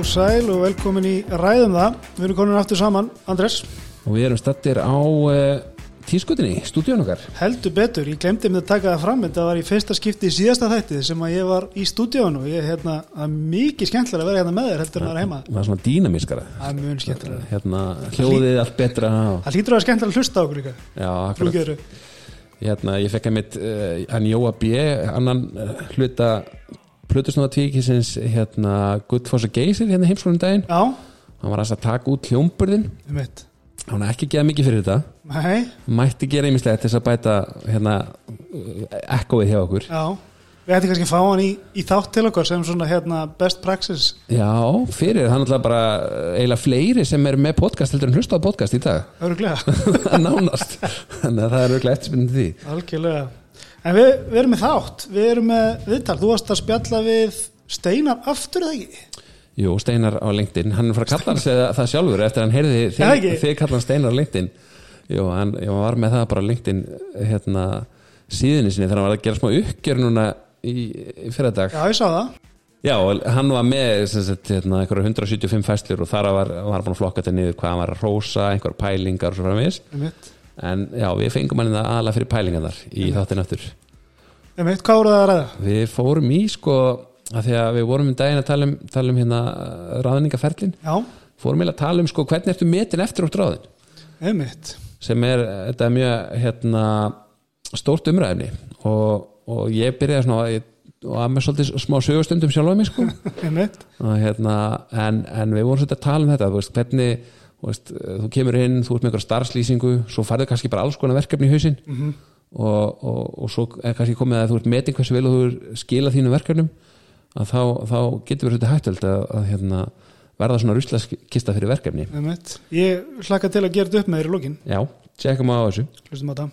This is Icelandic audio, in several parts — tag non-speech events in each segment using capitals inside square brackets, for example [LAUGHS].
og sæl og velkomin í ræðum það. Við erum komin aftur saman, Andres. Og við erum stattir á uh, tískutinni, stúdíun okkar. Heldur betur, ég glemdi mig að taka það fram, þetta var í fyrsta skipti í síðasta þættið sem að ég var í stúdíun og ég er hérna, er mikið skemmtilega að vera hérna með þér heldur en að vera heima. Það er svona dýnamískara. Það er mjög skemmtilega. Hérna, hljóðið allt betra. Það hlýtur að vera skemmtilega að hlusta á okkur ykkar. Já, akkurat. Hérna, ég fekk að mitt, uh, hann Jóa B, annan uh, hluta Plutusnóða tvíkisins hérna Guttfoss og Geysir hérna heimskólum daginn. Já. Hann var að taka út hljómburðin Hann er ekki geða mikið fyrir þetta. Nei. Mætti gera einmislega til þess að bæta hérna ekkoið hjá okkur. Já. Við ættum kannski að fá hann í, í þátt til okkur sem svona hérna best praxis. Já, fyrir, það er náttúrulega bara eiginlega fleiri sem er með podcast heldur en hlusta á podcast í dag. Öruglega [LAUGHS] Nánast. Þannig að það er öruglega Algjörlega En við, við erum með þátt, við erum með viðtal, þú varst að spjalla við Steinar aftur eða ekki? Jú, Steinar á LinkedIn, hann er frá að kalla sig það sjálfur eftir að hann heyrði þig, þig kalla hann Steinar á LinkedIn. Jú, hann var með það bara LinkedIn hérna, síðunni sinni þegar hann var að gera smá uppgjör núna í, í fyrirdag Já, ég sá það. Já, hann var með sagt, hérna, 175 fæslir og þar var hann búin að flokka þetta niður hvað hann var að rosa, einhver pælingar og svo framins en já, við fengum hann aðalega fyrir pælingar þar í þáttinn aftur. Ég veit, hvað voruð það að ræða? Við fórum í sko að því að við vorum um daginn að tala um, tala um hérna ráðningaferlin Já. Fórum við að tala um sko hvernig ertu metin eftir út ráðin. Einmitt. Sem er, þetta er mjög hérna stórt umræðni og, og ég byrjaði svona ég, og að með svolítið smá sögustundum sjálf á mig sko [LAUGHS] og, hérna, en, en við vorum svolítið að tala um þetta veist, hvernig Veist, þú kemur inn, þú ert með einhverja starfslýsingu svo farðu kannski bara alls konar verkefni í hausin mm -hmm. og, og, og svo er kannski komið að þú ert meting hversu vel og þú skila þínu verkefnum að þá, þá getur verið þetta hættald að, að hérna, verða svona ruslaskista fyrir verkefni. Ég hlaka til að gera þetta upp með þér í lókin Já, tjekkum á þessu. Hlustum á það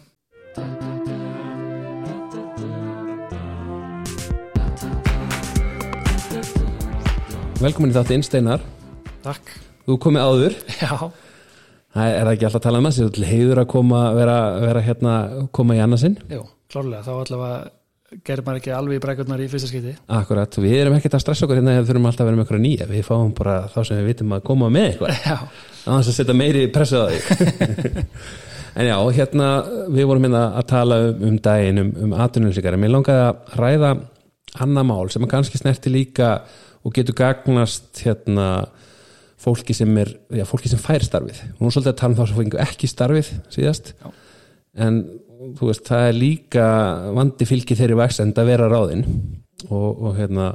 Velkomin í þátti Einsteinar. Takk Þú komið áður. Já. Það er það ekki alltaf að tala um það Sér heiður að koma vera, vera hérna, koma í annarsinn Jú, klárlega, þá allavega gerir maður ekki alveg í bregurnar í fyrsta skiti Akkurat, við erum ekkert að stressa okkur hérna þegar við þurfum alltaf að vera með okkur nýja. Við fáum bara þá sem við vitum að koma með eitthvað. Já. Þannig að setja meiri pressu á því. [LAUGHS] En já, hérna við vorum hérna að tala um, um daginn um, um atvinnulísikari, mér langaði að ræða annar mál sem er kannski snerti líka og getur gagnast hérna fólki sem er, já, fólki sem fær starfið. Og nú svolítið að tala um þá sem fengu ekki starfið síðast. Já. en þú veist, það er líka vandi fylgi þeirri vaksend að vera ráðinn og, og hérna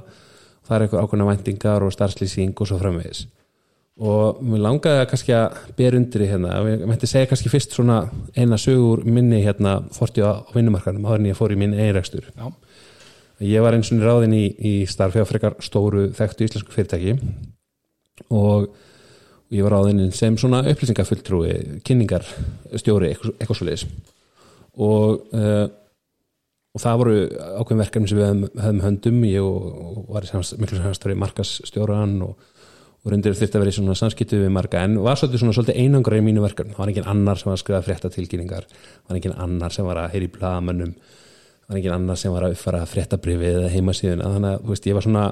það er eitthvað ákveðna vendingar og starfslýsing og svo framvegis. Og mér langaði kannski að ber undir í hérna, ég mætti segja kannski fyrst svona eina sögur minni hérna fórti á vinnumarkanum, áður en ég fór í minn einrækstur ég var eins og ráðinn í, í starfi á frekar stóru þekktu íslensku fyrirtæki og ég var ráðinn sem svona upplýsingafulltrúi kynningarstjóri, eitthvað svo leiðis og uh, og það voru ákveðin verkefni sem við hefðum, hefðum höndum. Ég og, og var í miklu samstæri markasstjóran og og reyndir þurfti að vera í svona samskiptu við marga. En var svolítið svona svolítið einangra í mínu verkefn það var engin annar sem var að skrifa frétta tilkynningar. Það var engin annar sem var að heyri blagamönnum það var engin annar sem var að uppfara fréttabrifið eða heimasíðun þannig að veist, ég var svona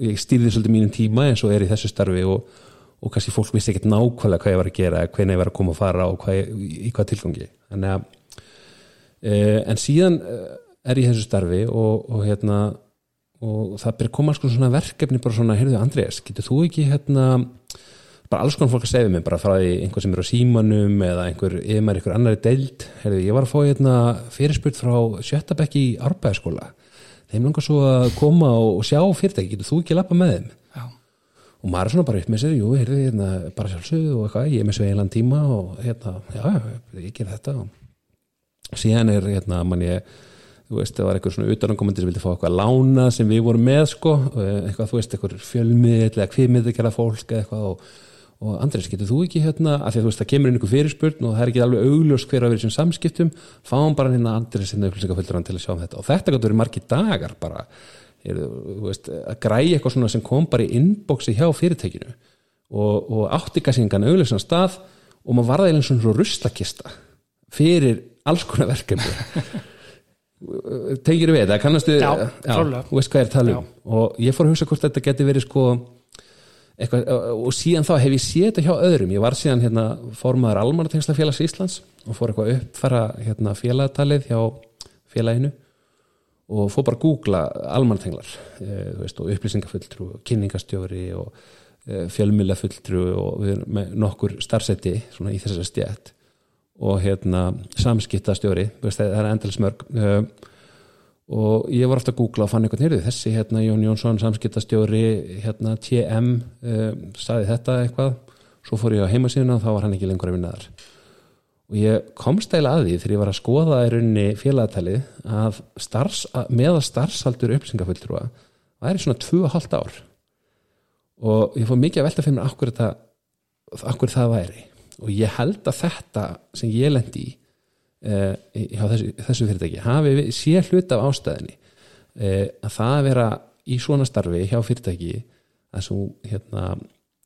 ég stýrði svolítið mínum tíma eins og er í þessu starfi og, og kannski fólk vissi ekkert nákvæmlega hvað ég var að gera hvernig ég var að koma að fara og hvað, í hvað tilgangi. Að e, en síðan er ég í þessu starfi og, og hérna og það byrja að koma alls konar svona verkefni bara svona, heyrðu Andrés, getur þú ekki hérna, bara alls konar fólk að segja mig bara frá því einhver sem er á símanum eða einhver, eða maður einhver annari deild heyrðu, ég var að fá hérna fyrirspurt frá Sjötabæk í Árbæðaskóla þeim langar svo að koma og sjá fyrirtæki, getur þú ekki að lappa með þeim? Já. og maður er svona bara upp með sér jú, heyrðu, hérna, bara sjálfsögðu og eitthvað ég er með sveilan tíma og hérna já, ég ger þetta. Og síðan er hérna, mann ég þú veist, það var eitthvað svona utanangomandi sem vildi fá eitthvað lána sem við vorum með sko, eitthvað, þú veist, eitthvað fjölmið eða hvimið að gera fólk eitthvað og, og Andrés, getur þú ekki hérna af því að þú veist, það kemur inn einhver fyrirspurn og það er ekki alveg augljós hver að vera sem samskiptum fáum bara hérna Andrés hérna upplýsingaföldran til að sjá um þetta. Og þetta getur verið margi dagar bara, er, veist, að græja eitthvað svona sem kom bara í inboxi hjá fyrirtækinu. Og, og áttikassingan augljósan stað og maður varða eða svona ruslakista fyrir alls konar verkefni. [LAUGHS] Tegir við það, kannastu já, já, veist hvað er að tala um. Og ég fór að hugsa hvort þetta geti verið sko eitthvað, og síðan þá hef ég séð þetta hjá öðrum. Ég var síðan hérna formaður Almannatengsla félags Íslands og fór eitthvað uppfara hérna félagtalið hjá félaginu og fór bara að googla almannatenglar e, og upplýsingafulltrú og kynningastjóri og e, fjölmilafulltrú og við erum með nokkur starfseti í þessari stjætt og hérna samskiptastjóri. Það er endalismörg e, og ég var ofta að googla og fann einhvern nýrið þessi hérna Jón Jónsson samskiptastjóri hérna TM staði þetta eitthvað. Svo fór ég á heimasíðuna og þá var hann ekki lengur að vinna þar. Og ég komst eila að því þegar ég var að skoða í rauninni félagtali að starfs, meða starfsaldur upplýsingafulltrúa væri svona 2,5 ár. Og ég fóð mikið að velta fyrir mér akkur, þetta, akkur það væri. Og ég held að þetta sem ég lendi í eh, hjá þessu, þessu fyrirtæki hafi sé hlut af ástæðinni eh, að það að vera í svona starfi hjá fyrirtæki að svo hérna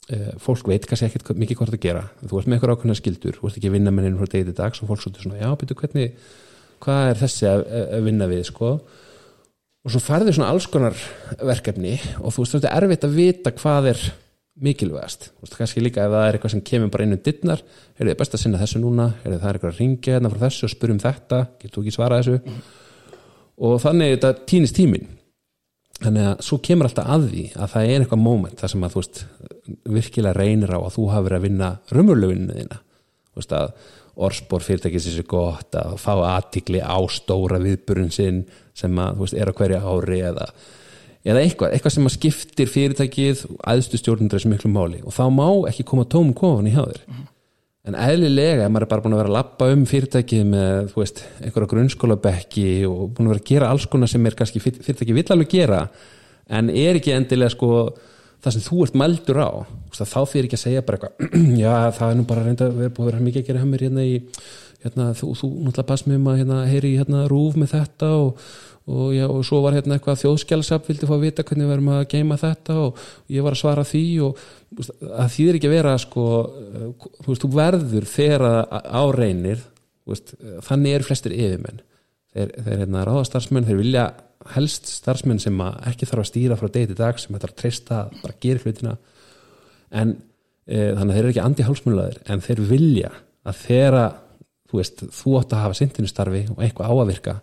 Uh, fólk veit kannski ekkert mikið hvort að gera. Þú ert með eitthvað ákveðna skildur, þú ert ekki að vinna með einu frá degi til dags og fólk svolítið svona já, betur hvernig, hvað er þessi að, að vinna við sko? Og svo farðir svona alls konar verkefni og þú veist þetta er erfitt að vita hvað er mikilvægast. Kannski líka ef það er eitthvað sem kemur bara inn um dittnar, er þið best að sinna þessu núna er það eitthvað að ringja hérna frá þessu og spyrjum þetta getur þú ekki svara þessu? Og þannig þetta týnist tímin þannig að svo kemur alltaf að því að það er eitthvað móment þar sem að þú veist virkilega reynir á að þú hafi verið að vinna rumurluvinnu þína. Þú veist að orspor fyrirtækis er sér gott að fá aðtikli á stóra viðburun sinn sem að þú veist er á hverja ári eða, eða eitthvað, eitthvað sem að skiptir fyrirtækið aðstu stjórnundar sem miklu máli og þá má ekki koma tómum kofan í hjá þér mm. en eðlilega ef maður er bara búin að vera að lappa um fyrirtækið með þú veist einhverja grunnskólabekki og búin að vera að gera alls konar sem er kannski fyrirtækið vill alveg gera en er ekki endilega sko það sem þú ert meldur á þá fyrir ekki að segja bara eitthvað [CLEARS THROAT] já það er nú bara reynda að vera búið að vera mikið að gera hammer hérna í hérna, þú, þú náttúrulega bass með maður hérna, heyri hérna rúf með þetta og, og, já, og svo var hérna eitthvað þjóðskjálsap vildi fá að vita hvernig við verum að geima þetta og ég var að svara því og það þýðir ekki að vera sko, þú veist, þú verður þegar á reynir þannig eru flestir yfirmenn. Þeir, þeir hérna, ráðastarsmenn, þeir vilja helst starfsmenn sem ekki þarf að stýra frá degi til dag sem þetta er að treysta bara gera hlutina. En e, þannig að þeir eru ekki anti-hálsmjölaðir en þeir vilja að þeirra þú veist, þú átt að hafa sindinustarfi og eitthvað á að virka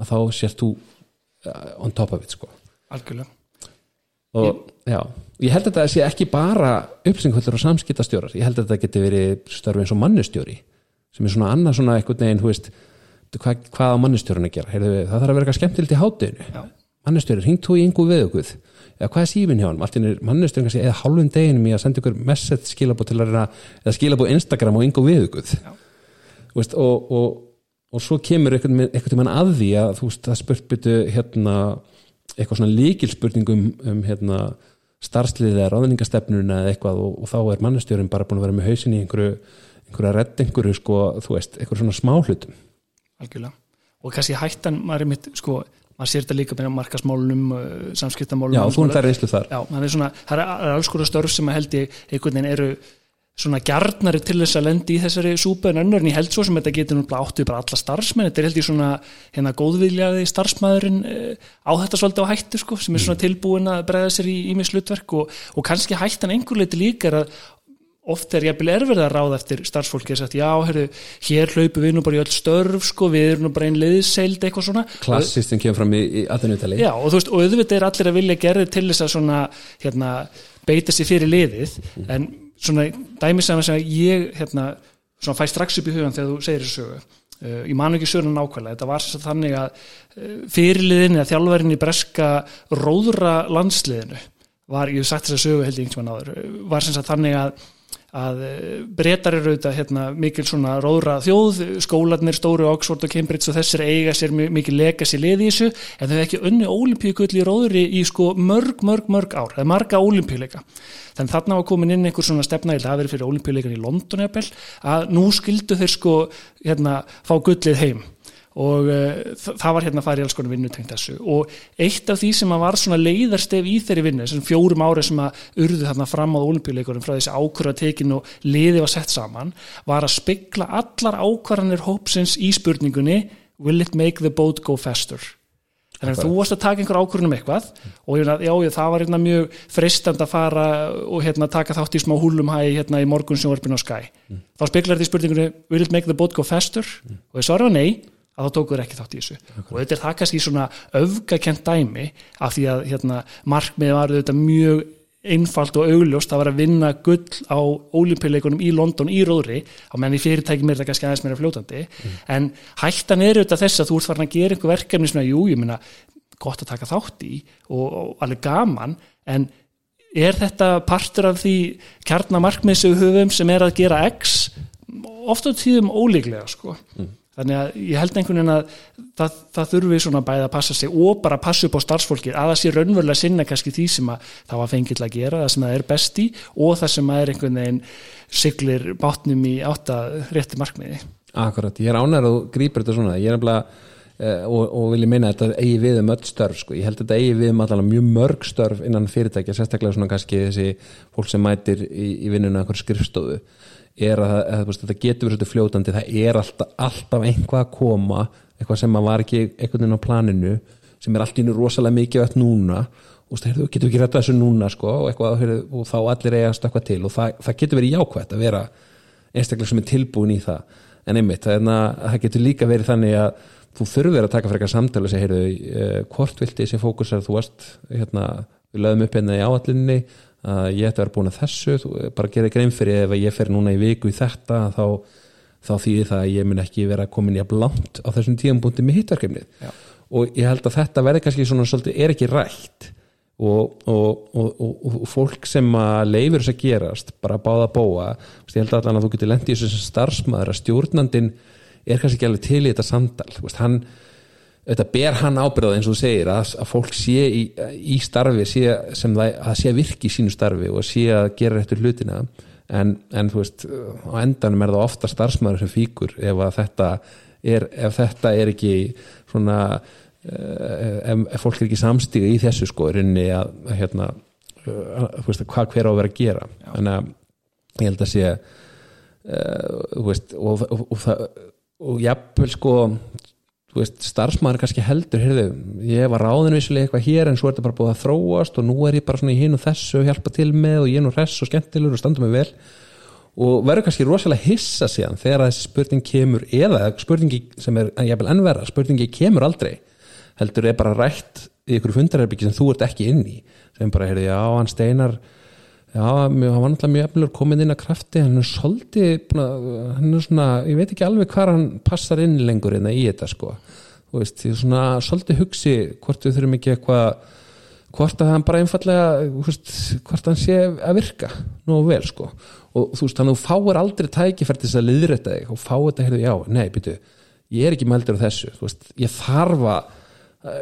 að þá sérst þú uh, on top of it sko. Algjörlega. Og ég... já, ég held að þetta sé ekki bara uppsengvöldur og samskiptastjórar. Ég held að þetta geti verið störfi eins og mannustjóri sem er svona annað svona eitthvað neginn, hú veist hvað, hvað á mannustjórun að gera? Heyrðu, það þarf að vera eitthvað skemmtilegt í hátteginu mannustjórun, ringt þú í við okkur. Eða hvað er sífin hjá hann, allt er mannustjórun kannski eða hálfum deginum í að senda ykkur message skilabó til að reyna, eða skilabó Instagram og okkur. Veist, og, og, og svo kemur eitthvað til mann að því að þú veist, það spurt byttu hérna, eitthvað svona líkilspurningum um hérna starfsliðið eða ráðningastefnuna eða eitthvað og, og þá er mannustjórun bara búin að vera með hausin í einhverju, einhverju einhverju sko, þú veist, einhverju svona smáhlutum algjörlega. Og kannski hættan, maður er mitt sko, maður sér þetta líka með markasmálunum uh, samskiptamálunum Já, þú er það reynslu þar. Já, er svona, það er alls konar störf sem að held ég einhvern veginn eru svona gjarnari til þess að lendi í þessari súpa en önnur en ég held svo sem þetta getur náttúrulega áttu bara alla starfsmenn, þetta er held ég svona hérna góðviljaði starfsmæðurinn uh, á þetta svolítið á hættu sko, sem er svona tilbúin að bregða sér í ímislutverk og, og kannski hættan einhver leiti líka er að oft er jæfnvel erfið að ráða eftir starfsfólki að já, heru, hér hlaupum við nú bara í öll störf sko, við erum nú bara einn liðseild eitthvað svona klassist sem kemur fram í, í aðunutali já og þú veist, og auðvitað er allir að vilja gerði til þess að svona, hérna, beita sér fyrir liðið, mm. en svona dæmisam að ég, hérna svona fæ strax upp í hugan þegar þú segir þessu sögu uh, ég man ekki söguna nákvæmlega þetta var svo þannig að uh, fyrirliðin eða þjálfverðin í breska róðra landsliðinu var, ég hef sagt þess að sögu held ég einhvern veginn áður, var sem sagt þannig að að eh, breytar eru auðvitað hérna, mikil svona róðra þjóð. Skólanir, stóru Oxford og Cambridge og þessir eiga sér mikil legacy lið í þessu en þau hefði ekki önni ólimpíugull í róðri í sko mörg, mörg, mörg ár. Það er marga ólimpíuleika þannig þarna var komin inn einhver svona stefna í verið fyrir ólimpíuleikan í London að nú skildu þeir sko hérna fá gullið heim og uh, það var hérna að fara í alls konar vinnu tengt þessu og eitt af því sem var svona leiðarstef í þeirri vinnu þessum fjórum árið sem að urðu þarna fram á olimpíuleikurum frá þessi ákvörðatekin og liði var sett saman var að spegla allar ákvarðanir hópsins í spurningunni Will it make the boat go faster? þannig að þú varst að taka einhver ákvörðunum eitthvað og ég, já, já, það var hérna mjög fristand að fara og hérna taka þátt í smá húlum hæ hérna í morgun sem var byrjun á skæ mm. þá speklar þetta í spurningunni will it make the boat go faster mm. og ég svarða nei að þá tókuður ekki þátt í þessu okay. og þetta er það kannski svona öfgakent dæmi af því að hérna, markmið var þetta mjög einfalt og augljóst að vera að vinna gull á ólimpíuleikunum í London í róðri á menn í fyrirtækjum er þetta kannski aðeins meira fljótandi mm. en hættan er auðvitað þess að þú ert farin að gera einhver verkefni að jú, ég minna, gott að taka þátt í og, og alveg gaman en er þetta partur af því kjarnamarkmið sem við höfum sem er að gera X ofta tíðum ólíklega sko mm þannig að ég held einhvern veginn að það, það þurfi svona bæða að passa sig og bara passa upp á starfsfólki að það sé raunverulega sinna kannski því sem að það var fengill að gera, það sem það er besti og það sem að er einhvern veginn siglir bátnum í átta rétti markmiði. Akkurat, ég er ánæður og grýpur þetta svona, ég er nefnilega eh, og, og vil ég meina að þetta eigi við um öll störf sko, ég held að þetta eigi við um allavega mjög mörg störf innan fyrirtækja, sérstaklega svona kannski þessi fólk sem mætir í, í vinnuna einhver skrifstofu er að, að, að þetta getur verið svolítið fljótandi það er alltaf, alltaf einhvað að koma eitthvað sem var ekki einhvern veginn á planinu sem er alltaf rosalega mikið öll núna. Og þú getur ekki rætt að þessu núna sko, og, eitthvað, og þá allir eiga að stökka til og það, það getur verið jákvæmt að vera einstaklega sem er tilbúin í það. En einmitt, það, það getur líka verið þannig að þú þurfir að taka fyrir eitthvað samtala segja, heyrðu, eh, hvort vilti þessi fókusar þú varst, hérna, við lögum upp hérna í áallinni að ég ætti að vera búin að þessu þú, bara gera grein fyrir ef ég fer núna í viku í þetta þá, þá þýðir það að ég mun ekki vera komin í að blant á þessum tíum búin með hittverkefnið og ég held að þetta verði kannski svona svolítið er ekki rætt. Og, og, og, og fólk sem að leifur þess að gerast bara báða að bóa ég held að, að þú getur lendið í þessu starfsmæður að stjórnandin er kannski ekki alveg til í þetta samtal. Hann þetta ber hann ábyrðað eins og þú segir að, að fólk sé í, í starfi sé, sem það að sé virki í sínu starfi og sé að gera eftir hlutina en, en þú veist á endanum er það ofta starfsmæður sem fíkur ef þetta er, ef þetta er ekki svona eh, ef, ef fólk er ekki samstíga í þessu sko rinni að, að hérna þú veist hvað hver á að vera að gera Já. þannig að ég held að sé uh, veist og, og, og, og, jafnvel sko veist, starfsmæður kannski heldur heyrðu, ég var ráðin vissulega eitthvað hér en svo er þetta bara búið að þróast og nú er ég bara í hinn og þessu og hjálpa til með og ég er nú hress og skemmtilegur og standa mig vel. Og verður kannski rosalega hissa síðan þegar þessi spurning kemur eða spurningi sem er ennverða spurningi kemur aldrei heldur er bara rætt í ykkur fundarherbyggi sem þú ert ekki inn í sem bara, heyrðu, já, hann steinar já, hann var náttúrulega mjög efnilegur komin inn að krafti, hann er svolítið hann er svona, ég veit ekki alveg hvað hann passar inn lengur inn hérna í þetta sko, þú veist, er svona svolítið hugsi hvort við þurfum ekki eitthvað hvort að hann bara einfallega veist, hvort hann sé að virka nú vel sko, og þú veist, þannig að þú fáir aldrei tækifært þess að liðrætta þig og fá þetta, heyrðu, já, nei, byrju ég er ekki meldur á þessu, þú veist, ég þarfa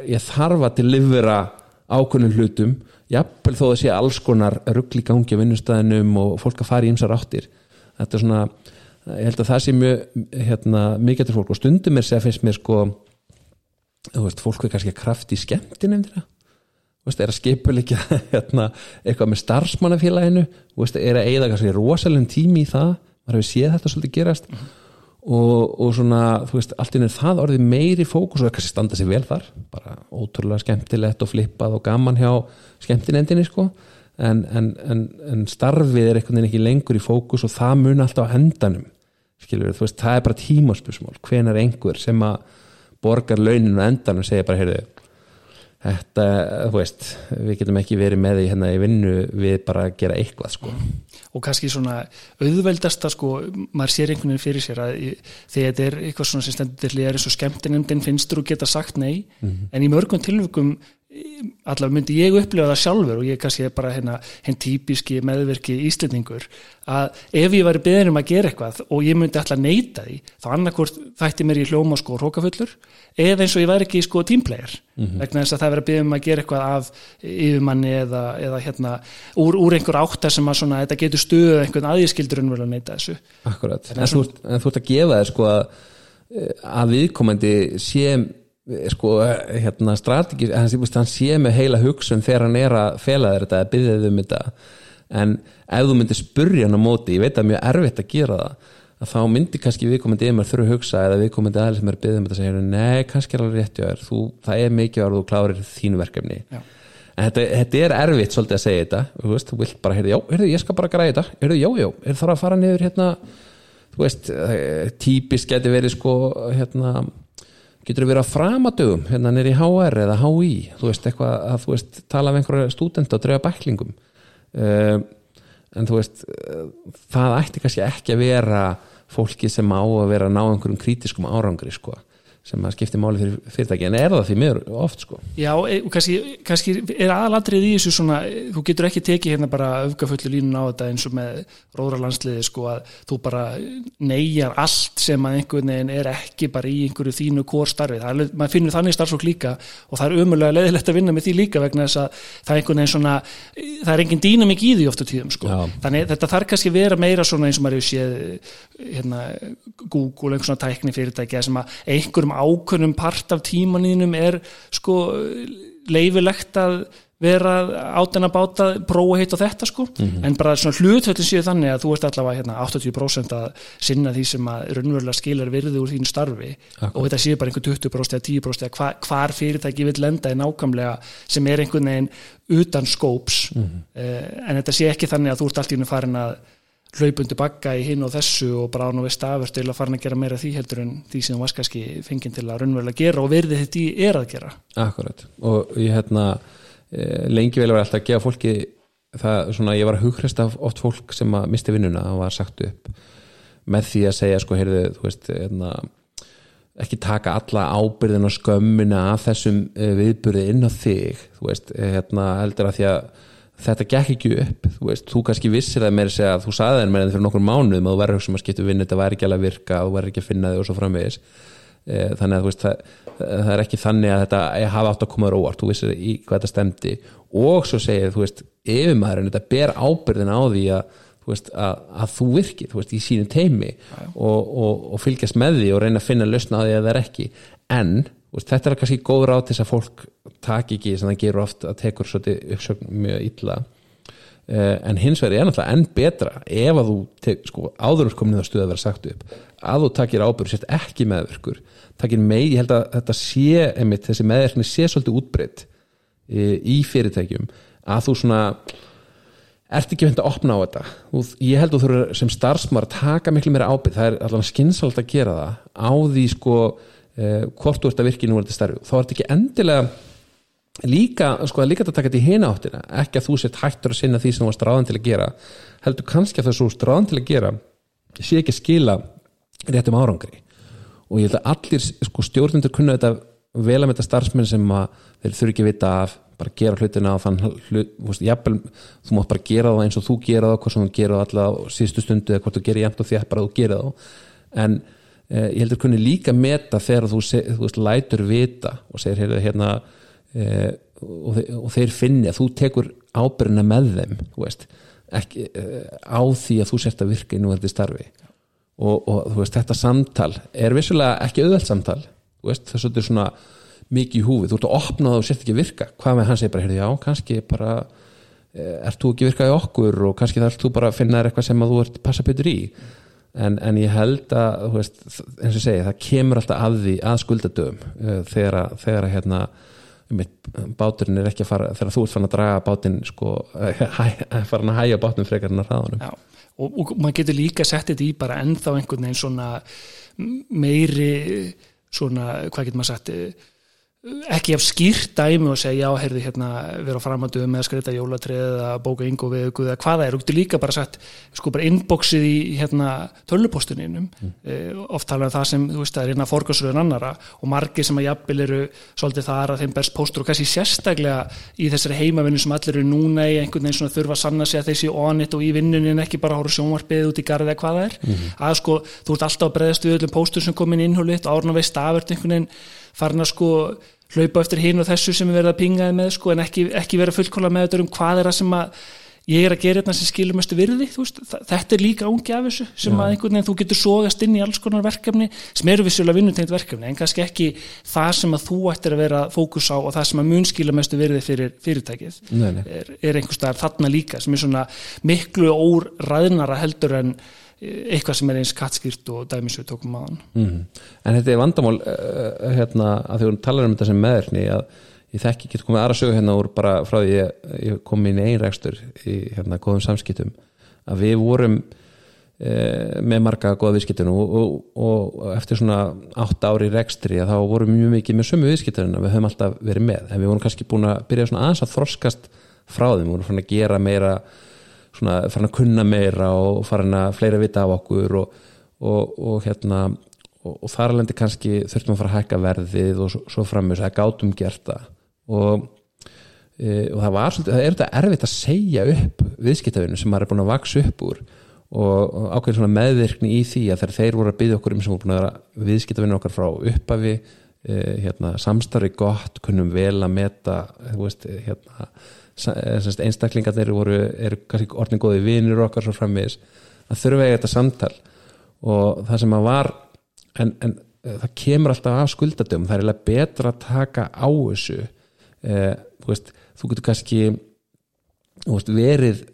ég þarfa til livera ákunnum hlutum jafnvel þó að sé alls konar ruggli gangi á vinnustæðinum og fólk að fara í ymsar áttir. Þetta er svona, ég held að það sé mjög hérna, mikið til fólk. Og stundum er að finnst mér sko veist, fólk er kannski að kraft í skemmtin eftir það er að skipuleika [LAUGHS] hérna, eitthvað með starfsmannafélaginu? Er að eigða kannski rosalega tími í það? Maður hefur séð þetta svolítið gerast og, og svona, þú veist, allt inn er það orðið meiri fókus og kannski standa sér vel þar. Bara ótrúlega skemmtilegt og flippað og gaman hjá skemmtinendinni sko. En, en, en, en starfið er einhvern veginn ekki lengur í fókus og það mun alltaf á hendanum skilur, þú veist, það er bara tímaspörsmál hven er einhver sem að borgar launinu á endanum og segja bara, heyrðu þetta, þú veist, við getum ekki verið með því hérna í vinnu við bara gera eitthvað sko og kannski svona auðveldasta sko, maður sér einhvern veginn fyrir sér að þegar þetta er eitthvað svona sem stendur til er eins og skemmtinemdin finnstur og geta sagt nei mm -hmm. en í mörgum tilvökum allavega myndi ég upplefa það sjálfur og ég kannski bara hérna henn típiski meðverki íslendingur að ef ég væri beðin um að gera eitthvað og ég myndi alltaf neyta því þá annarkort þætti mér í hljóma sko rókafullur eða eins og ég væri ekki sko tímplegar mm -hmm. vegna þess að það verið að beða um að gera eitthvað af yfirmanni eða, eða hérna úr, úr einhver áttar sem að svona þetta getur stuðið einhvern aðískildur en vel að neyta þessu Akkurat, en, en, þú, en þú ert að gefa þér sko að, að viðkomandi sé sko hérna strategis, hann sé með heila hugsun þegar hann er að fela þér þetta, að byggja þau um þetta. En ef þú myndir spurja hann á móti, ég veit að mjög erfitt að gera það að þá myndi kannski viðkomandi yfir að hugsa eða viðkomandi aðeins sem er byggðum þetta segja, nei, kannski er alveg rétt þú, það er mikið að þú klárir þínu verkefni. Já. en þetta, þetta er erfitt svolítið að segja þetta þú veist, þú vilt bara, heyrðu, já, heyrðu, ég skal bara græða þetta. Heyrðu, já, já, er það að fara niður hérna. Þú veist, eh, típist geti verið sko, hérna getur verið á framadögum hérna nýri HR eða HI þú veist, eitthvað að þú veist, tala af einhverja stúdent og drefa bæklingum. Uh, en þú veist uh, það ætti kannski ekki að vera fólki sem á að vera að ná einhverjum krítiskum árangri sko sem að skipti máli fyrir fyrirtæki. En er það því miður oft sko? Já, e- og kannski, kannski er aðalatrið í þessu svona, þú getur ekki tekið hérna bara öfgafullu línun á þetta eins og með róðralandsliði sko að þú bara neyjar allt sem að einhvern veginn er ekki bara í einhverju þínu kórstarfi, það er, maður finnur þannig starfsfólk líka og það er umulega leðilegt að vinna með því líka vegna þess að það er einhvern veginn svona það er engin dýnamik í því ofta tíðum sko. Já. þannig þetta þarf kannski vera meira svona eins og maður séð hérna, Google, ákveðnum part af tímanínum er sko leifilegt að vera átinn að báta prófa hitt og þetta sko. En bara svona hlutvöldin séu þannig að þú ert allavega hérna 80% að sinna því sem að raunverulega skilar virði úr þínu starfi. Akkurat. og þetta séu bara einhver 20% eða 10% eða hva, hvar fyrirtæki vil lenda í nákvæmlega sem er einhvern veginn utan skóps eh, en þetta sé ekki þannig að þú ert allt í hennu farin að hlaupundi bakka í hinn og þessu og bara án og veist afur til að farin að gera meira því heldur en því sem varst kannski fenginn til að raunverulega gera og verði þetta í er að gera. Akkurat. Og ég hérna eh, lengi vel var alltaf að gefa fólki það svona ég var að hughrist af oft fólk sem að misti vinnuna og var sagt upp með því að segja sko heyrðu þú veist hérna, ekki taka alla ábyrðin og skömmina af þessum eh, viðburði inn á þig þú veist eh, hérna heldur að því að þetta gekk ekki upp þú veist, þú kannski vissir það meira að segja að þú sagði þeir meira en fyrir nokkur mánuðum að þú verður að hugsa um að skipta vinnu, þetta væri ekki alveg að virka þú verður ekki að finna þig og svo framvegis. Eh, þannig að veist það, það er ekki þannig að þetta hafa átt að koma þér óvart þú vissir í hvað þetta stemdi og svo segir þú veist, yfirmaðurinn þetta ber ábyrðin á því að þú veist, að, að þú virkir, þú veist, í sínu teimi og, og, og fylgjast með því og reyna að finna lausna á því að það er ekki. En veist, þetta er kannski góð ráð til þess að fólk taki ekki sem það gerur oft að tekur uppsögn mjög illa. Uh, en hins vegar er náttúrulega enn betra ef að þú, tek, sko, áður komin það stuð að vera sagt upp, að þú takir ábyrg sért ekki meðverkur, takir með ég held að þetta sé, einmitt, þessi meðverkni sé svolítið útbreytt uh, í fyrirtækjum, að þú svona ert ekki vend að opna á þetta. Þú, ég held að þú þurfur sem starfsmar að taka miklu meira ábyrg, það er allavega skynsalt að gera það á því sko hvort þú ert að virka í núverandi starfi, þá er þetta ekki endilega líka, sko að líka þetta taka þetta í hina áttina. Ekki að þú sett hættur að sinna því sem þú varst ráðan til að gera. Heldur kannski að það svo ráðan til að gera sé ekki að skila réttum árangri. Og ég held að allir sko stjórnundur kunna þetta vel að með þetta starfsmenn sem að þeir þurfi ekki að vita af bara gera hlutina og þann hlut, þú mátt bara gera það eins og þú gera það, hvort sem þú gera það alltaf síðustu stundu eða hvort þú gerir jæmt og þér bara þú gera það en eh, ég heldur kunni líka meta þegar þú, se, þú veist, lætur vita og segir hérna, hérna eh, og, þe og þeir finni að þú tekur ábyrjuna með þeim veist, ekki, eh, á því að þú sért að virka í núverði starfi. Og, og veist, þetta samtal er vissulega ekki auðvelt samtal þú veist, þess að þetta er svona mikið í húfi, þú ert að opna það og sért ekki að virka. Hvað með hann segir bara, heyrðu, já, kannski bara eh, ert þú ekki að virka í okkur og kannski þarf þú bara að finna eitthvað sem að þú ert passa betur í en, en ég held að, veist, eins og segi það kemur alltaf að því að skuldadöfum uh, þegar að, þegar að hérna báturinn er ekki að fara þegar þú ert fann að draga bátinn sko, farin að hæja bátinn frekar en að hraðanum Já, og, og maður getur líka sett þetta í bara ennþá einhvern veginn svona meiri svona, hvað getur maður sagt ekki af skýrt dæmi og segja já, heyrðu hérna, vera með að skreita jólatrið eða bóka yngo við eða hvaða er, þú getur líka bara sagt sko bara inboxið í hérna tölupostuninum, mm. e, oft tala um það sem þú veist, það er hérna forgarsröðun annara og margir sem að jafnvel eru svolítið þar að þeim berst póstur og kannski sérstaklega í þessari heimavinnu sem allir eru núna í einhvern veginn svona þurfa að sanna sig að þessi onit og í vinnunin ekki bara hóru sjónvarpið eða er, að sko og farin að sko hlaupa eftir hinn og þessu sem er verið að pingaði með sko en ekki, ekki vera fullkóla með þetta um hvað er það sem að ég er að gera þetta sem skilur mestu virði veist, þetta er líka ungi af þessu sem Já. að einhvern veginn þú getur sógast inn í alls konar verkefni sem eru vissulega vinnutengt verkefni en kannski ekki það sem að þú ættir að vera fókus á og það sem að mun skilur mestu virði fyrir fyrirtækið nei, nei. er, er einhvers staðar þarna líka sem er svona miklu óræðnara heldur en eitthvað sem er eins kattskýrt og dæmis við tókum maðan mm. En þetta er vandamál uh, hérna, að því hún talar um þetta sem meðurni að ég þekki ekki komið aðra sögu hérna úr bara frá því ég, ég kom inn í einrækstur í hérna góðum samskiptum að við vorum uh, með marga góða viðskiptun og, og, og eftir svona 8 ári í rekstri að þá vorum mjög mikið með sömu viðskiptunina við höfum alltaf verið með en við vorum kannski búin að byrja svona aðeins að þroskast frá þeim, við vorum svona að gera meira svona farin að kunna meira og farin að fleira vita af okkur og, og, og hérna og, og þar alveg kannski þurftum að fara að hækka verðið og svo, svo framins að gátum gert það. Og, e, það var svolítið, það er þetta erfitt að segja upp viðskiptafinu sem maður er búin að vaksa upp úr og ákveðin svona meðvirkni í því að þegar þeir voru að byggja okkur um sem voru búin að vera viðskiptafinu okkar frá uppafi e, hérna, samstarfi gott, kunnum vel að meta veist, hérna Eh, einstaklingarnir voru, eru kannski orðin góði vinir okkar svo framvegis að þurfa eiga þetta samtal. Og það sem að var en, en eh, það kemur alltaf af skuldadöfum það er eiginlega betra að taka á þessu eh, þú veist, þú getur kannski veist, verið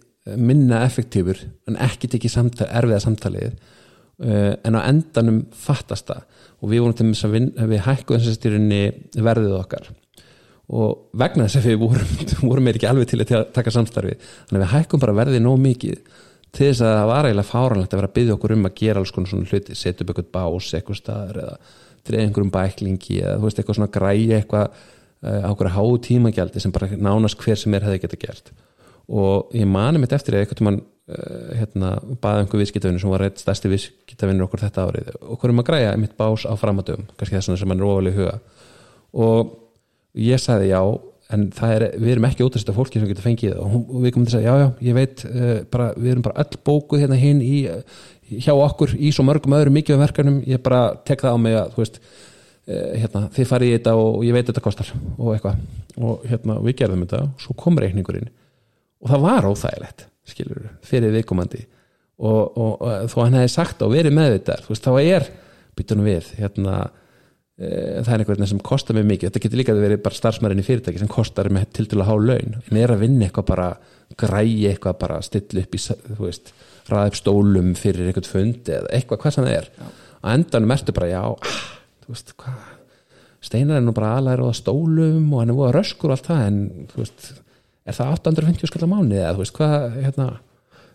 minna effektífur en ekki tekið samtal, erfiða samtalið eh, en á endanum fattast það. Og við vorum til að við hækkuðum verðið okkar og vegna þess að við vorum, [LAUGHS] vorum ekki alveg til að taka samstarfi þannig að við hækkum bara verðið nóg mikið til þess að það var eiginlega fáranlegt að vera að byggja okkur um að gera alls konar svona hluti setja upp eitthvað bás eitthvað staðar eða dreða einhverjum bæklingi eða þú veist eitthvað svona græi eitthvað uh, á okkur háu tímagjaldi sem bara nánast hver sem er hefði geta gert. Og ég mani mitt eftir eða eitthvað mann uh, hérna, baði einhver viðskiptavinu sem var reitt stærsti viðskiptavinu okkur þetta árið. Um að græja ég sagði já en er, við erum ekki ótrúst af fólki sem getur fengið og, hún, og við komum til að segja já já, ég veit uh, bara, við erum bara öll bókuð hérna hinn í, hjá okkur í svo mörgum öðrum mikið verkanum, ég bara tek það á mig að þú veist uh, hérna, þið farið í þetta og ég veit þetta kostar og eitthvað. Og hérna við gerðum þetta og svo kom reikningurinn. Og það var óþægilegt skilur, fyrir viðkomandi. Og, og, og þó hann hefði sagt og verið með þetta þú veist, þá er byttunum við hérna Eh, það er einhvern sem kostar mig mikið. Þetta getur líka að vera bara starfsmærin í fyrirtæki sem kostar með til til að há laun. En er að vinna eitthvað bara, græi eitthvað bara stilla upp í, þú veist ræða upp stólum fyrir eitthvað fundi eða eitthvað hvað sem það er. Já. og endanum ertu bara, já, ah, þú veist Steinar er nú bara aðlæra á stólum og hann er búið að röskur og allt það en, þú veist, er það 850 skallar mánu eða, þú veist, hvað hérna,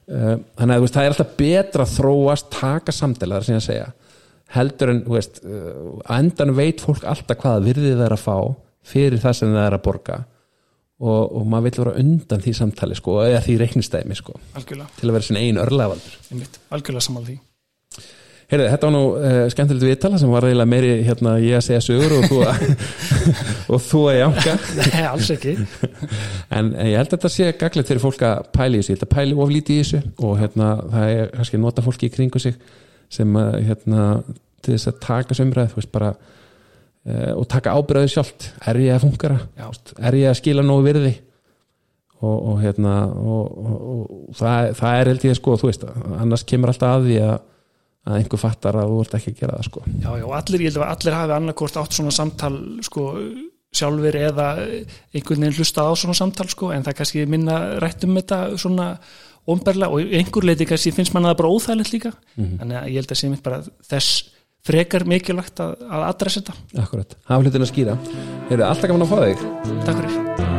uh, þannig að, veist, það er alltaf betra að þróast, taka samtala, heldur en veist, endan veit fólk alltaf hvaða virðið það er að fá fyrir það sem það er að borga. Og, og maður vil vera undan því samtali sko, eða því reiknistæmi sko, til að vera sin einn örlavaldur Algjörlega saman því. Heyrðu, þetta var nú uh, skemmtilegt viðtala sem var reyðilega meiri hérna ég að segja sögur og þú að, [LAUGHS] og þú að jánka. Nei, alls ekki. [LAUGHS] En ég held að þetta sé gaglegt fyrir fólk að pæli þessu, ég held að pæli oflíti í þessu og hérna það er kannski nota fólki í kringu sig sem að hérna, til þess að taka sömræð bara, uh, og taka ábyrðið sjálft. Er ég að fungara, er ég að skila nógu virði? Og, og hérna og, og það, það er held ég að sko, þú veist, annars kemur alltaf að því að að einhver fattar að þú vart ekki að gera það sko. Já, já, allir, ég held að allir hafi annarkort átt svona samtal sko sjálfur eða einhvern veginn hlusta á svona samtal sko en það kannski minna rætt um þetta svona omberlega og einhver leiti kannski finnst manna það bara óþægilegt líka. Mm -hmm. þannig að ég held að sé mér bara þess frekar mikilvægt að, að adressa þetta. Akkurat, hafa hlutin að skýra. Hefur alltaf gaman að fá þig? Takk fyrir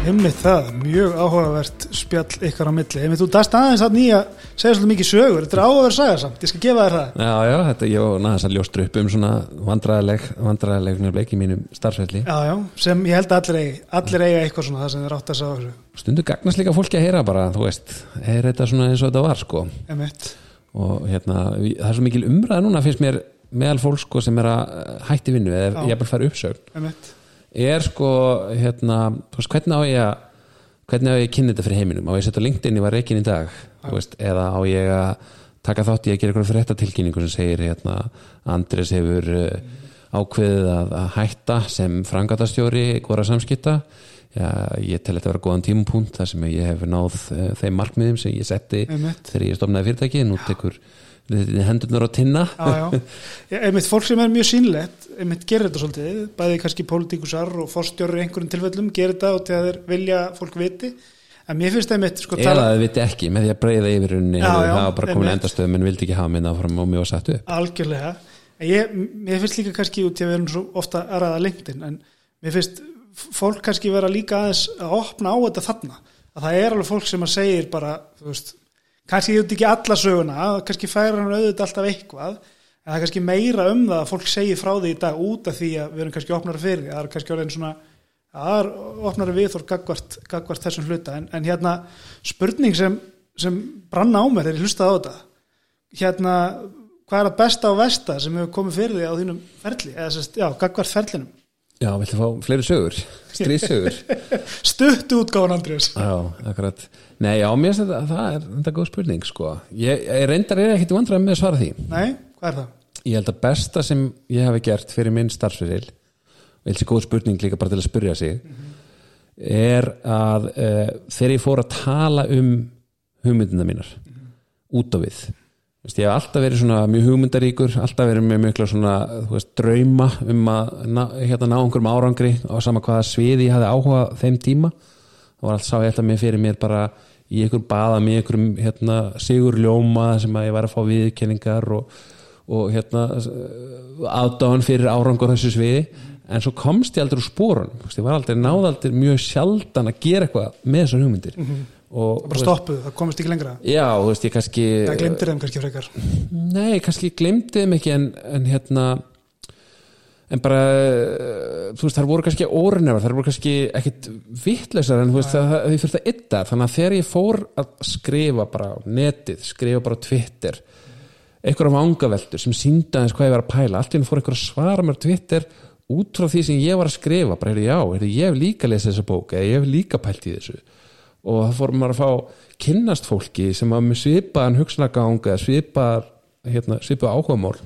Heimið það, mjög áhugavert spjall ykkar á milli. Heimið þú dast aðeins að nýja segja svolítið mikið sögur, þetta er áhugaverð saga samt, ég skal gefa þér það. Já, já, þetta ég og næðast að ljóstra upp um svona vandræðileg, vandræðileg ekki mínum starfsvelli. Já, já, sem ég held að allir eigi, allir eiga eitthvað svona það sem þið rátt að sagða okkur. Stundu gagnast líka fólki að heyra bara, þú veist, er þetta svona eins og þetta var sko. Emitt. Og hérna, það er svo mikil umræða núna er sko hérna, veist, hvernig á ég að hvernig á ég að kynna þetta fyrir heiminum? Á ég að setja LinkedIn í var reikin í dag veist, eða á ég að taka þátt í að gera eitthvað fréttatilkynningu sem segir hérna, Andres hefur uh, ákveðið að, að hætta sem frangatastjóri hvora samskipta. Já, ég tel þetta að vera góðan tímapunkt þar sem ég hef náð uh, þeim markmiðum sem ég setti Einmitt. þegar ég stofnaði fyrirtæki nú tekur hendurnar á tinna. [LAUGHS] Einmitt fólk sem er mjög sínlegt einmitt gerir þetta svolítið, bæði kannski pólitíkusar og fórstjóri í einhverjum tilfellum gerir þetta og til að þeir vilja að fólk viti. En mér finnst einmitt sko eða þið viti ekki með því að breyða yfir unni já, það var bara komin endastöðum en vildi ekki hafa minna áfram og mér var satt upp algjörlega. En ég, mér finnst líka kannski út í að við erum svo ofta að ræða LinkedIn en mér finnst fólk kannski vera líka aðeins að opna á þetta þarna. Að það er alveg fólk sem að segir bara þú veist, kannski veit ekki alla söguna kannski færa hann auðvitað alltaf eitthvað en það er kannski meira um það að fólk segir frá því í dag út af því að við erum kannski opnara fyrir það er kannski orðin svona það er opnara viðþór gagvart, gagvart þessum hluta. En, en hérna spurning sem, sem branna á mér er ég hlustaði á þetta. Hérna hvað er að besta og vesta sem hefur komið fyrir því á þínum ferli, eða sérst, já, gagvart ferlinum. Já, viltu fá fleiri sögur, stríðsögur? [LAUGHS] Stuttu útgáfan Andriðs já, akkurat nei, já, mér finnst þetta, það er þetta er góð spurning sko, ég, ég reyndar er ekkit vandræð með að svara því. Nei, hvað er það? ég held að besta sem ég hafi gert fyrir minn starfsveril og helst góð spurning líka bara til að spurja sig er að uh, þegar ég fór að tala um hugmyndina mínar út á við. Vist, ég hef alltaf verið svona mjög hugmyndaríkur alltaf verið með mikla svona þú veist, drauma um að ná, hérna, ná einhverjum árangri á sama hvaða sviði ég hafði áhuga á þeim tíma. Það var allt sá ég alltaf með fyrir mér bara í einhver baða með einhverjum hérna, sigur ljóma sem að ég var að fá viðkenningar og, og hérna aðdáðan fyrir árangur þessu sviði. En svo komst ég aldrei úr spórun ég var aldrei náðaldir mjög sjaldan að gera eitthvað með þessar hugmyndir. Og, bara stoppuð, það komist ekki lengra. Já, þú veist, ég kannski það glemtir þeim kannski frekar. Nei, kannski glemdi þeim ekki en, en hérna en bara eh, þú veist, þar voru kannski órinnefar, þar voru kannski ekkit vittlausar en þú veist, það, það, ég þurfti að ytta þannig að þegar ég fór að skrifa bara á netið, skrifa bara á Twitter einhverja vangaveldur sem sínda eins hvað ég var að pæla, allt í henni fór einhverja að svara mér Twitter út frá því sem ég var að skrifa bara, heyrðu, já, heyrðu, ég hef líka lesið þessa bók eða ég hef líka pælt í þessu. Og það fór maður að fá kynnast fólki sem var með svipaðan hugsunargang eða svipað, hérna, svipað áhugamál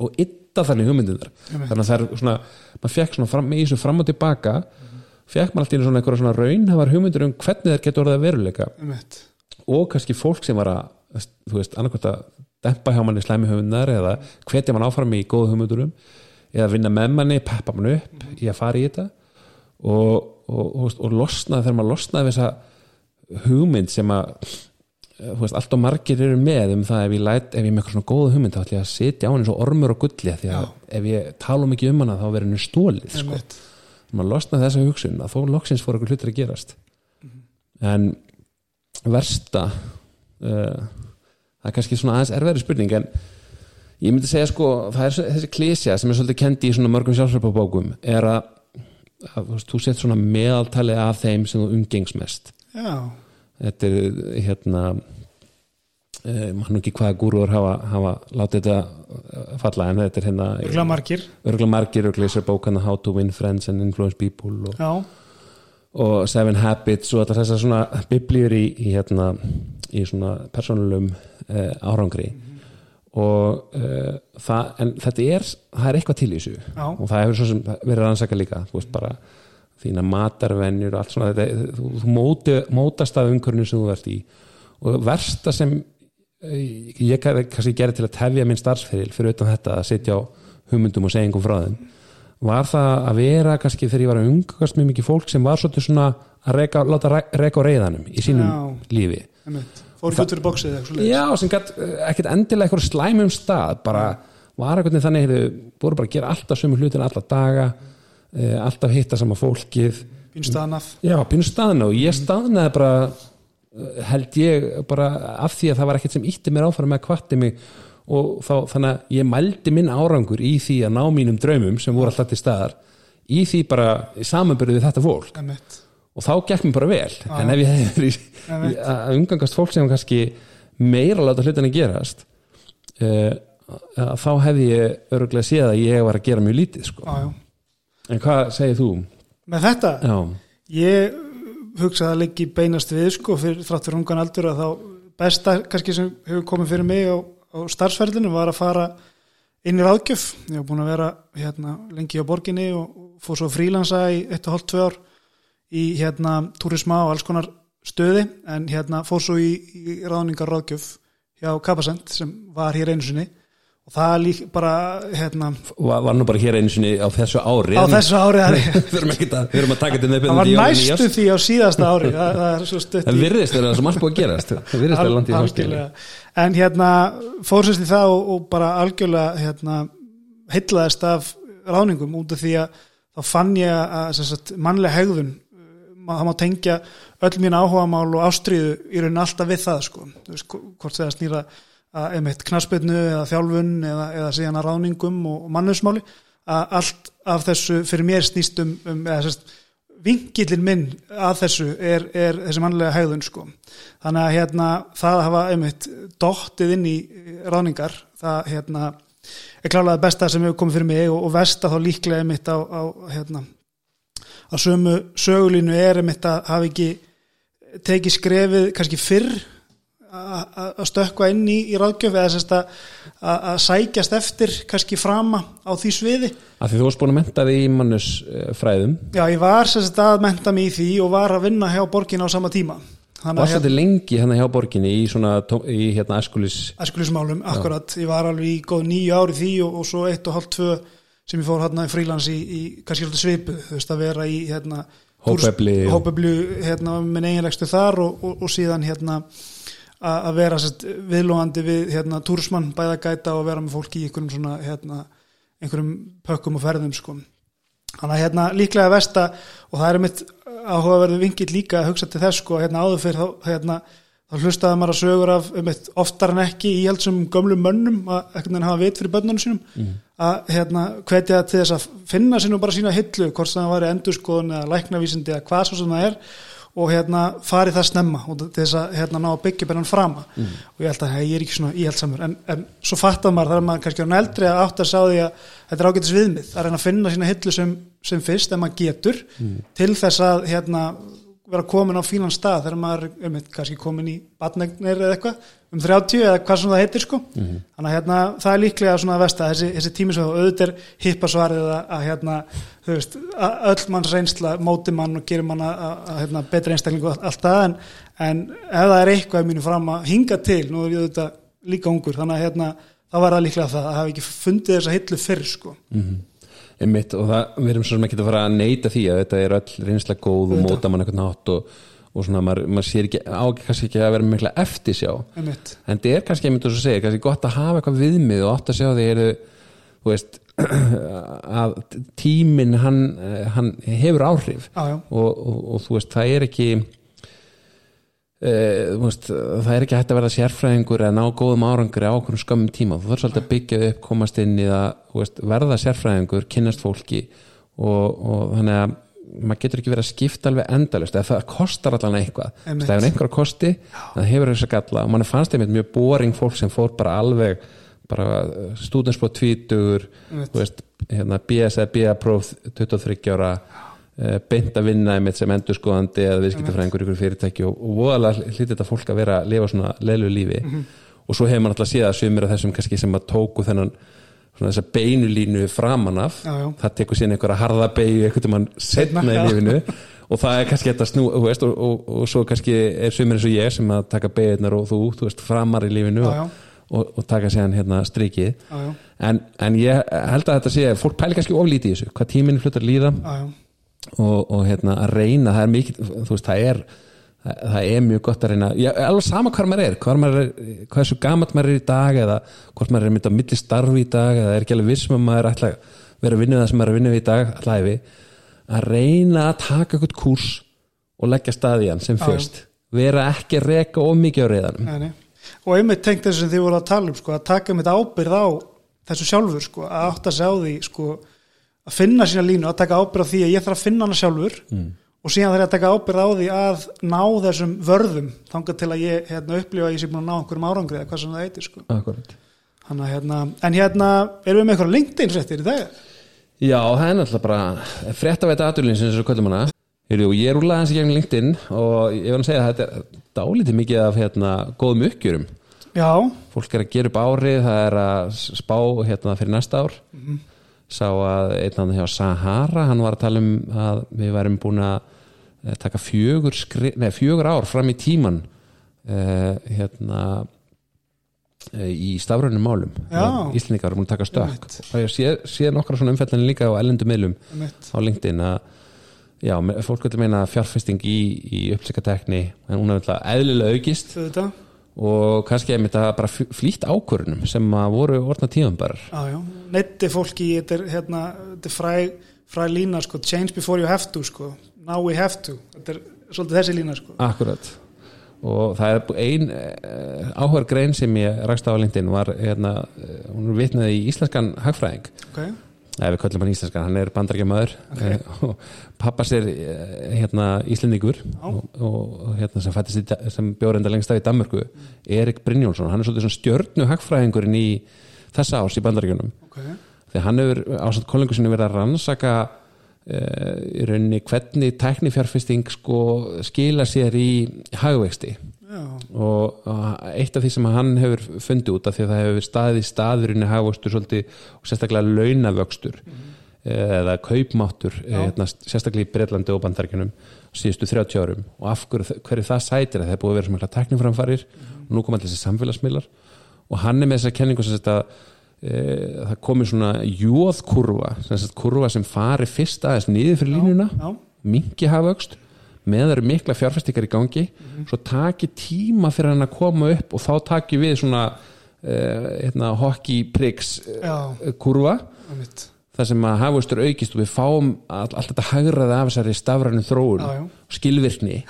og ytta þannig hugmyndinar þannig að það er svona, maður fekk svona fram, í þessu fram og tilbaka fekk maður alltaf í svona einhverja svona raun það var hugmyndir um hvernig þeir getur orðið að veruleika. Og kannski fólk sem var að þú veist, annarkvæmt að dempa hjá manni slæmi hugmyndar eða hvetja mann áfram í góðu hugmyndurum eða vinna með manni, peppa mann upp í að fara í þetta. Og, og, og, og losna þegar maður losnaði þessa hugmynd sem að veist, allt og margir eru með um það ef ég, læt, ef ég með eitthvað svona góða hugmynd þá ætlum ég að sitja á henni svo ormur og gulli af því að ef ég tala um ekki um hana þá verður henni stólið sko. Maður losnaði þessa hugsun að þó loksins fór eitthvað hlutur að gerast. En versta uh, það er kannski svona aðeins erfæri spurning en ég myndi segja sko það er þessi klísja sem er svolítið kendi í svona mörgum sjálfsveipabókum er að, að þú, þú sett svona meðaltali af þeim sem þú umgengs mest. Já, þetta er hérna eh, mann ekki hvaða gúrur hafa, hafa látið þetta eh, falla en þetta er hérna örgulega margir. Örgulega margir og glísar bókana How to Win Friends and Influence People og, og Seven Habits og allar þessar svona biblíur í, í hérna í svona persónulegum eh, árangri. Og uh, það, en þetta er það er eitthvað til í þessu. Já. og það hefur verið rannsaka líka veist bara þína matarvenjur og allt svona þetta, þú, þú móti, mótast af umkörnum sem þú ert í. Og versta sem eh, ég kann- kannski gerði til að tefja minn starfsferil fyrir utan þetta að sitja á hugmyndum og einhverjum frá þeim var það að vera kannski þegar ég var að umgast mjög mikið fólk sem var svolítið svona að reka, láta re- reka á reyðanum í sínum Já. lífi. Fór út fyrir bóksið Já, sem gætt ekkert endilega eitthvað slæmum stað bara var eitthvað þannig heyrðu, voru bara að gera alltaf sömu hlutin alla daga eh, alltaf hitta sama fólkið býn staðnaf Já, pínu staðna og ég staðnaði bara eh, held ég bara af því að það var ekkert sem ítti mér áfram með að kvatti mig og þá, þannig að ég mældi minn árangur í því að ná mínum draumum sem voru alltaf til staðar í því bara samanbyrðu við þetta fólk einmitt. og þá gekk mér bara vel en ef ég hefði að umgangast fólk sem kannski meira láta hlutin að gerast uh, þá hefði ég örgulega séð að ég var að gera mjög lítið sko. Já. En hvað segir þú? með þetta, Já, ég hugsaði að leggja beinast við sko fyrir þrátt fyrir ungan aldur að þá besta kannski sem hefur komið fyrir mig á, á starfsferðinu var að fara inn í ráðgjöf, ég var búin að vera hérna, lengi á borginni og, og fór svo frílansa í 1,5-2 ár í hérna túrisma og alls konar stöði. En hérna fór svo í, í ráðningar ráðgjöf hjá Kapasend sem var hér einu sinni og það lík bara hérna var, var nú bara hér einu sinni á þessu ári á þessu ári það [LAUGHS] við erum ekki að, við erum að taka þetta það var næstu því á síðasta ári. Það, það er svo stutt það virðist þeirra sem allt búið að gerast. Það virðist þeirra landið í algjörlega. En hérna fórsist í það og, og bara algjörlega hérna heitlaðist af ráningum út af því að þá fann ég að sagt, mannlega hegðun það má tengja öll mín áhuga mál og ástriðu í raunin alltaf við það sko, veist, hvort það snýra að einmitt knaspinu eða þjálfun eða, eða síðan að ráningum og, mannusmáli að allt af þessu fyrir mér snýst um, um eða sérst vingilin minn að þessu er, er þessi mannlega hegðun sko. Þannig að hérna það að hafa einmitt dóttið inn í ráningar það hérna er klálega besta sem hefur komið fyrir mig og, og versta þá líklega einmitt á, á hérna að sömu sögulínu er einmitt að hafa ekki tekið skrefið kannski fyrr að stökka inn í, í ráðgjöf eða að, sækjast eftir kannski frama á því sviði? Að Því þú varst búin að menta þig í mannusfræðum Já, ég var sérst að menta mig í því og var að vinna hjá borgin á sama tíma. Varst þetta lengi hérna hjá borginni í svona, í hérna eskulis Eskulismálum, akkurat, ég var alveg í góð nýju ári því og, og svo eitt og hálf tvö sem ég fór hérna í frílans í, í kannski alltaf svipu, þú veist að vera í hérna hópebli hérna með eiginlegstu þar og, og, og síðan hérna að vera sest, viðlóðandi við hérna, túrismann bæðagæta og vera með fólki í einhverjum svona hérna, einhverjum pökkum og ferðum sko. Þannig að hérna líklega vesta og það er mitt áhugaverðu vingill líka að hugsa til þess sko hérna áður fyrir þá hérna þá hlustaði maður að sögur af um eitt oftar en ekki í held sem gömlu mönnum að ekkert hafa vit fyrir börnunum sínum mm. að hérna hvetja til þess að finna sínum bara sína hillu hvort það væri endurskoðun eða læknavísindi eða hvað svo sem það er og hérna farið það snemma og þess að hérna ná að byggja bennan frama mm. og ég held að hey, ég er ekki svona íhaldsamur en, en svo fattar maður þar að maður kannski er eldri að átt að sá því að þetta er ágætis viðmið að reyna að finna sína hillu sem, sem fyrst en maður getur mm. til þess að hérna vera komin á fílan stað þegar maður er um, kannski komin í batnegnir eða eitthvað um 30 eða hvað sem það heitir sko mm -hmm. þannig að hérna, það er líklega svona að vesta þessi, þessi tími sem auðvitað er hippasvarið að, að hérna, þú veist öll manns reynsla, móti mann og gerir mann að, að hérna, betra einstaklingu allt það en, en ef það er eitthvað mínu fram að hinga til, nú er ég auðvitað líka ungur, þannig að hérna, það var það líklega það að hafa ekki fundið þessa hillu fyrr sko mm -hmm. Einmitt, og það, við erum svona ekki að fara að neyta því að þetta er öll reynsla góð og móta mann eitthvað nátt og, og svona maður, maður sér ekki á kannski ekki að vera mikla eftir sjá Einmitt. en þetta er kannski, ég myndi að segja, kannski gott að hafa eitthvað viðmið og átt að sjá því eru, þú veist [CLEARS THROAT] að tíminn hann, hann hefur áhrif já. Og, og, og þú veist, það er ekki Uh, veist, það er ekki hægt að verða sérfræðingur eða ná góðum árangur á okkur skömmum tíma þú þarf svolítið að byggja upp, komast inn í það veist, verða sérfræðingur, kynnast fólki og, og þannig að maður getur ekki verið að skipta alveg endalust eða það kostar allan eitthvað. Það hefur einhverja kosti, það hefur þess að galla og mann fannst einmitt mjög boring fólk sem fór bara alveg bara stúdinspót tvítugur hérna, BS eða BA próf 23 ára Eh, beint að vinna einmitt sem endurskoðandi eða viðskiptafræðingur ykkur fyrirtæki og, og voðalega hlýtti þetta fólk að vera að lifa svona leilu lífi. Mm -hmm. og svo hefur mann alltaf séð að sumir af þessum kannski sem að tóku þennan svona þessa beinulínu framan af já, já. það tekur síðan einhverja harða beigju einhvern mann setna í lífinu. Og það er kannski þetta snú veist, og, og, og svo kannski er sumir eins og ég sem að taka beigurnar og þú, þú veist, framar í lífinu já, og taka síðan hérna strikið. En, en ég held að þetta sé fólk pæli kannski oflítið í þessu hvað tíminn flutar líða. Og, og hérna að reyna það er mikið, þú veist, það er það er mjög gott að reyna já, alveg sama hvað maður er, hvað maður er hvað er svo gammalt maður er í dag eða hvort maður er myndið á milli starfi í dag eða er ekki alveg vissum að maður er alltaf verið að vinna það sem maður er að vinna við í dag allæfi, að reyna að taka eitthvað kurs og leggja staði hann sem fyrst, vera ekki að reka of mikið á reyðanum og einmitt tengt þess að þið voru að tala um sko, að taka mitt ábyrð á þessu sjálfur sko, að átt að sjá því sko að finna sína línu, að taka ábyrð á því að ég þarf að finna hana sjálfur mm. Og síðan þarf ég að taka ábyrð á því að ná þessum vörðum þangað til að ég hérna, upplifa að ég sé búin að ná einhverjum árangri eða hvað sem það heitir sko. Hanna, hérna, en hérna erum við með eitthvað LinkedIn fréttir í dag? Já, það er náttúrulega bara þetta aðurlinn sem þessu kvöldum hana ég er úrlega hans í gegn LinkedIn og ég var að segja að þetta er dálítið mikið af hérna, góðum uppgjörum Já. fólk er að gera upp árið það er að spá hérna fyrir næsta ár mm -hmm sá að einnann hjá Sahara hann var að tala um að við værum búin að eh, taka fjögur, skri, nei, fjögur ár fram í tíman uh, hérna uh, í stafrænum málum Já. Íslendingar eru múin að taka Einmitt. og ég sé, sé nokkra svona umfellin líka á ellendu einmitt. á LinkedIn að já, fólk vil meina fjárfesting í, í upplýskatekni en hún er eðlilega aukist Þetta, og kannski er þetta bara flýtt ákvörunum sem að voru orðna tíðanbarar já, já, neytti fólki þetta er, hérna, þetta er fræ, fræ lína sko, change before you have to sko. now we have to, þetta er svolítið þessi lína sko. Akkurat og það er ein uh, áhver grein sem ég rakst á á LinkedIn var hérna, uh, hún er vitnaði í íslenskan hagfræðing okay. Eða við köllum hann íslenskan, hann er bandarækjamaður okay. og pappa sér eh, hérna Íslendingur. Og, og hérna sem fættist í sem bjórenda lengst af í Danmörku Erik Brynjólfsson, hann er svolítið svona stjörnu hagfræðingurinn í þessa árs í bandarækjunum Okay. þegar hann hefur ásand kollengu sinni verið að rannsaka uh, í rauninni hvernig tæknifjárfesting sko skila sér í hagvexti og eitt af því sem hann hefur fundið út af því að það hefur staðið staðurinn í hagvöxtur svolítið og sérstaklega launavöxtur eða kaupmáttur hérna, sérstaklega í Breitlandi og bandaríkjunum síðustu 30 árum. Og af hverju, hverju það sætir að það er búið að vera sem eitthvað tekniframfarir og nú kom allir þessi samfélagsmiðlar. Og hann er með þessa kenningu sem þetta e, það komið svona jóðkurva sem sagt kurva sem fari fyrst aðeins niður fyrir línuna mingi hafvöxt með það eru mikla fjárfestingar í gangi svo taki tíma fyrir hann að koma upp og þá taki við svona uh, hérna, hockey pricks uh, já, kurva. Þar sem að hafvöxtur aukist og við fáum all, allt þetta hagraði af þessari stafrænum þróun Já, já. skilvirkni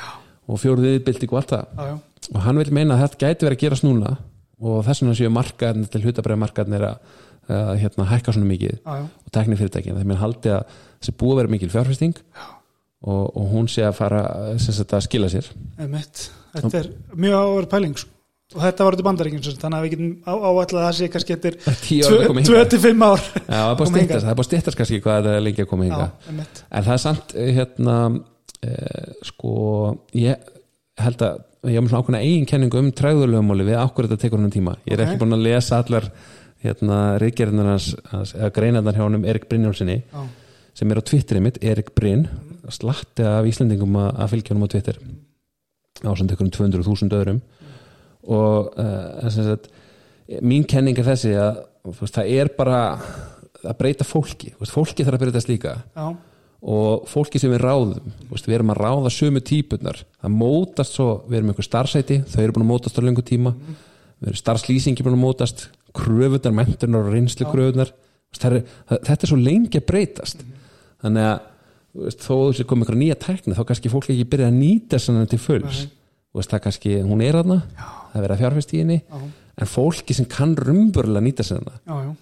og fjóruð viðbylting og allt það. Já, já, og hann vil meina að þetta gæti verið að gerast núna og þess vegna séu markaðin til hlutabræði markaðin er að, að hérna, hækka svona mikið já, já, og teknifyrirtækin þegar mér haldi að þessi búið vera mikil fjárfesting. Og, og hún sé að fara sagt, að skila sér einmitt. Þetta er mjög áverð pæling sko. og þetta var út í bandaríkjum þannig að við getum á, áætlað að sé kannski eftir [LAUGHS] tíu ára að koma hingað 25 ár Já, það er hingað. styttast, það er búið að styttast kannski hvað það er lengi að koma Já, hinga einmitt. en það er samt eh, hérna eh, sko ég held að ég hef með svona ákveðna eigin kenningu um træðulögumóli við ákveð þetta tekur hann tíma ég er Ok. ekki búin að lesa allar hérna hans- eða greinarnar hjá honum Erik Brynjólfsinni Já, sem er á Twitterið mitt, Erik Bryn slatti af Íslendingum að, fylgja honum á Twitter. Á samt ykkur um 200.000 öðrum. Og uh, sagt, mín kenning er þessi að veist, það er bara að breyta fólki, veist, fólki þarf að breytast líka. Já, og fólki sem við ráðum veist, við erum að ráða sömu típunar það mótast svo, við erum einhver starfsæti þau eru búin að mótast á lengur tíma. Við erum starfslýsingi búin að mótast kröfunar, mentunar og reynslu kröfunar þetta er svo lengi að breytast. Þannig að veist, þó þú sé komið einhverja nýja tækni þá kannski fólk ekki byrja að nýta sannan til fulls. Veist, það kannski, hún er aðna það er verið að fjárfest í henni já, en fólki sem kann rumburlega nýta já.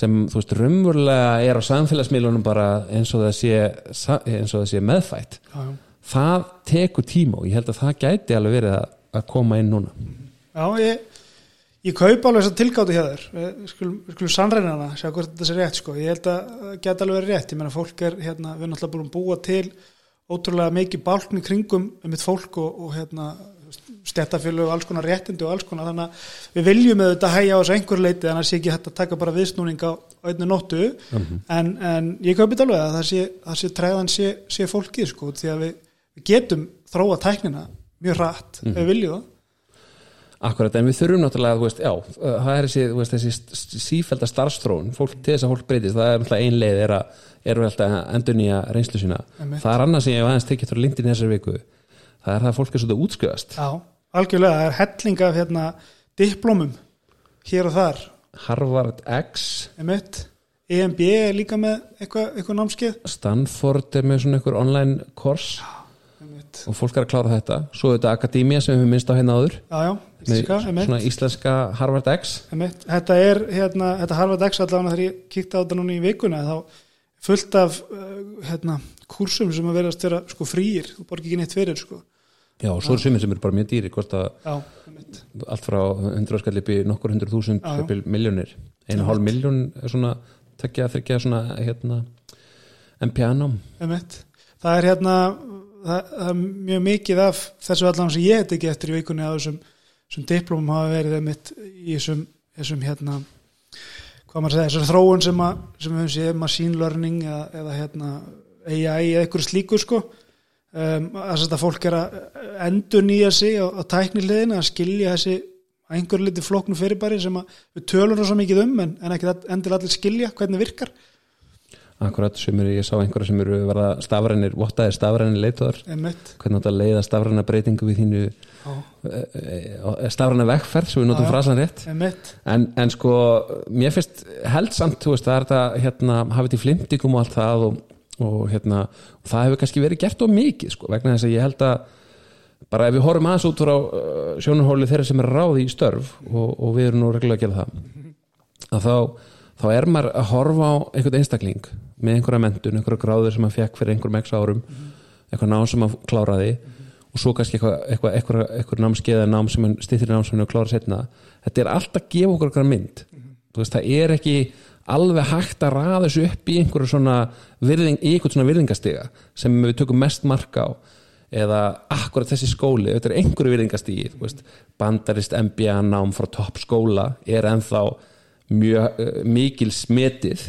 sem þú veist raunverulega er á samfélagsmiðlunum bara eins og það sé eins og það sé meðfætt já, já. það tekur tíma og ég held að það gæti alveg verið að, að koma inn núna. Já, ég, ég kaupa alveg þess að tilgátu hjá þér. Við skulum, skulum sannreina hana sjá hvort þetta sé rétt sko. ég held að það geta alveg verið rétt. Ég meina fólk er, hérna, við erum alltaf búin að búa til ótrúlega mikið bálkni kringum um mitt fólk og, og hérna stjættafjölu og alls konar réttindi og alls konar. Þannig að við viljum auðvitað hægja á þessu einhver leiti þannig að sé ekki hægt að taka bara viðsnúning á einni nóttu. En, en ég kaupið alveg að það sé, það sé træðan sé, sé fólkið sko því að við, við getum þróa tæknina mjög hratt. Ef við viljum það Akkurat, en við þurfum náttúrulega, þú veist, já það er þessi, veist, þessi sífælda starfstróun fólk, til þess að fólk breytist, það er náttúrulega ein leið er að, er að endur nýja reynslu sína. Einmitt. það er annað sem ég hef aðeins tekið frá LinkedIn þessari viku. Það er það að fólk er svolítið útskjöðast Já, algjörlega, það er helling af hérna, diplómum hér og þar. Harvard X. Einmitt. EMB er líka með eitthvað, eitthvað námskeið. Stanford er með svona einhver online kors einmitt. og fólk er að klára þetta. Svo er þetta Akademia sem við minnst á hérna áður. Já, já, íslenska, svona íslenska Harvard X. Einmitt. Þetta er hérna, þetta Harvard X allavega þegar ég kíkti á þetta núna í vikuna þá fullt af uh, hérna, kursum sem að vera sko frýir, þú borgir ekki neitt fyrir sko. já, og svo er sumir sem eru bara mjög dýri að Já, allt frá 100 skall upp í nokkur hundruð þúsund miljónir einu hálf miljón er svona tekja að þryggja svona hérna einmitt. Það er hérna það, það er mjög mikið af þessu allan sem ég heit ekki eftir í vikunni að þessum, þessum diplómum hafa verið einmitt í þessum, þessum hérna hvað maður segja, þessar þróun sem, að, sem við höfum séð machine learning eða, eða hérna AI eða eitthvað slíku sko. Um, að þetta fólk er að endur nýja sig á, á tækniliðin að skilja þessi einhver liti flóknu fyrirbæri sem við tölum svo mikið um en, en ekki endur allir skilja hvernig virkar Akkurat, sem eru, ég sá einhverja sem eru verða stafrænir, vottaðir stafrænir leituðar hvernig þetta leiða stafræna breytingu við þínu stafræna vegferð sem við notum frasan rétt. En, en sko, mér finnst held samt, þú veist, það er þetta hérna, hafið til flimtingum og allt það og, og hérna, og það hefur kannski verið gert of mikið, sko, vegna þess að ég held að bara ef við horfum aðeins út frá uh, sjónarhóli þeirra sem er ráði í störf og, og við erum nú reglulega að gera það að þá, þá er maður að horfa á einhvern einstakling með einhverja mentun, einhverja gráður sem maður fekk fyrir einhverjum x árum eitthvað nám sem maður kláraði og svo kannski eitthvað, eitthvað, eitthvað, eitthvað námskeið eða nám sem maður stýttir nám sem maður klára setna þetta er alltaf að gefa okkur eitthvað mynd. Veist, það er ekki alveg hægt að raða þessu upp í einhverju svona virðing, í einhvern svona virðingastiga sem við tökum mest marka á. Eða akkurat þessi skóli þetta er einhverju veist, bandarist MBA nám frá topp skóla er ennþá mjög uh, mikil smetið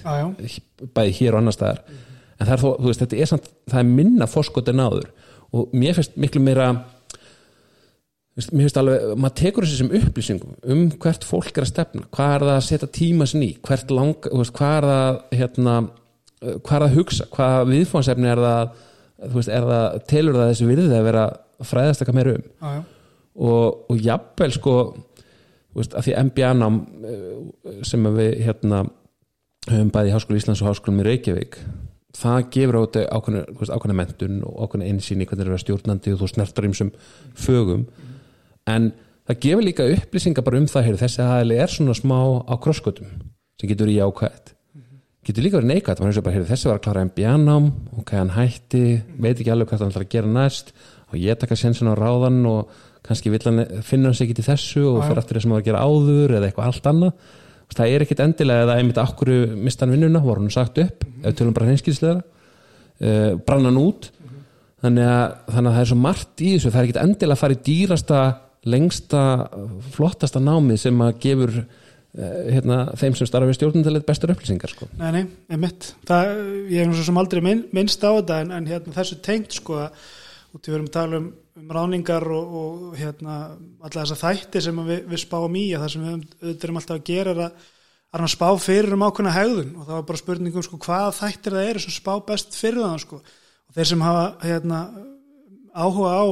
bæði hér og annar staðar. En það er þó, þú veist, þetta er samt það er minna fórskot en áður. Og mér finnst miklu meira veist, mér finnst alveg, maður tekur þessi sem upplýsingum um hvert fólk er að stefna. Hvað er það að setja tíma sinni í? Hvert lang, veist, hvað er það hérna, uh, hvað er það að hugsa? Hvað viðfánsefni er það er það, telur það þessi virðið að vera fræðast eitthvað meira um? Já, já. og, og jafnvel sko veist, að því MBA nám eh, sem við hérna höfum bæði í Háskóla Íslands og Háskólum í Reykjavík það gefur á þetta ákveðna mentun og ákveðna einsýn í hvernig er að vera stjórnandi og þú snertar ímsum fögum. En það gefur líka upplýsingar bara um það hér, þessi aðli er svona smá á krosskötum sem getur í ákvæðt getur líka verið er heyrðu, þessi var að klára MBA-nám ok, hann hætti, veit ekki alveg hvað hann ætlar að gera næst og ég taka sensin á ráðan og kannski vill hann finna hann sig ekki til þessu og fyrir aftur var að gera áður eða eitthvað allt annað. Það er ekkit endilega eða einmitt akkur mistan vinnuna, voru hann sagt upp ef við tölum bara hinskýrslega uh, brann hann út. Þannig að, þannig að það er svo margt í þessu það er ekkit endilega að fara í dýrasta lengsta, flottasta námið sem að gefur uh, hérna, þeim sem starfa við stjórnundalit bestur upplýsingar sko. Nei, nei, einmitt. Það, ég nú svo sem aldrei minn, minnst á þetta en, en hérna, þessu tengt sko út í við erum að tala um, um ráningar og, og hérna alla þessa þætti sem við, við spáum í að það sem við höfum- auðvitað erum alltaf að gera er að, að spá fyrir um ákveðna hegðun. Og það var bara spurningum sko hvaða þættir það eru sem spá best fyrir það sko. Og þeir sem hafa hérna áhuga á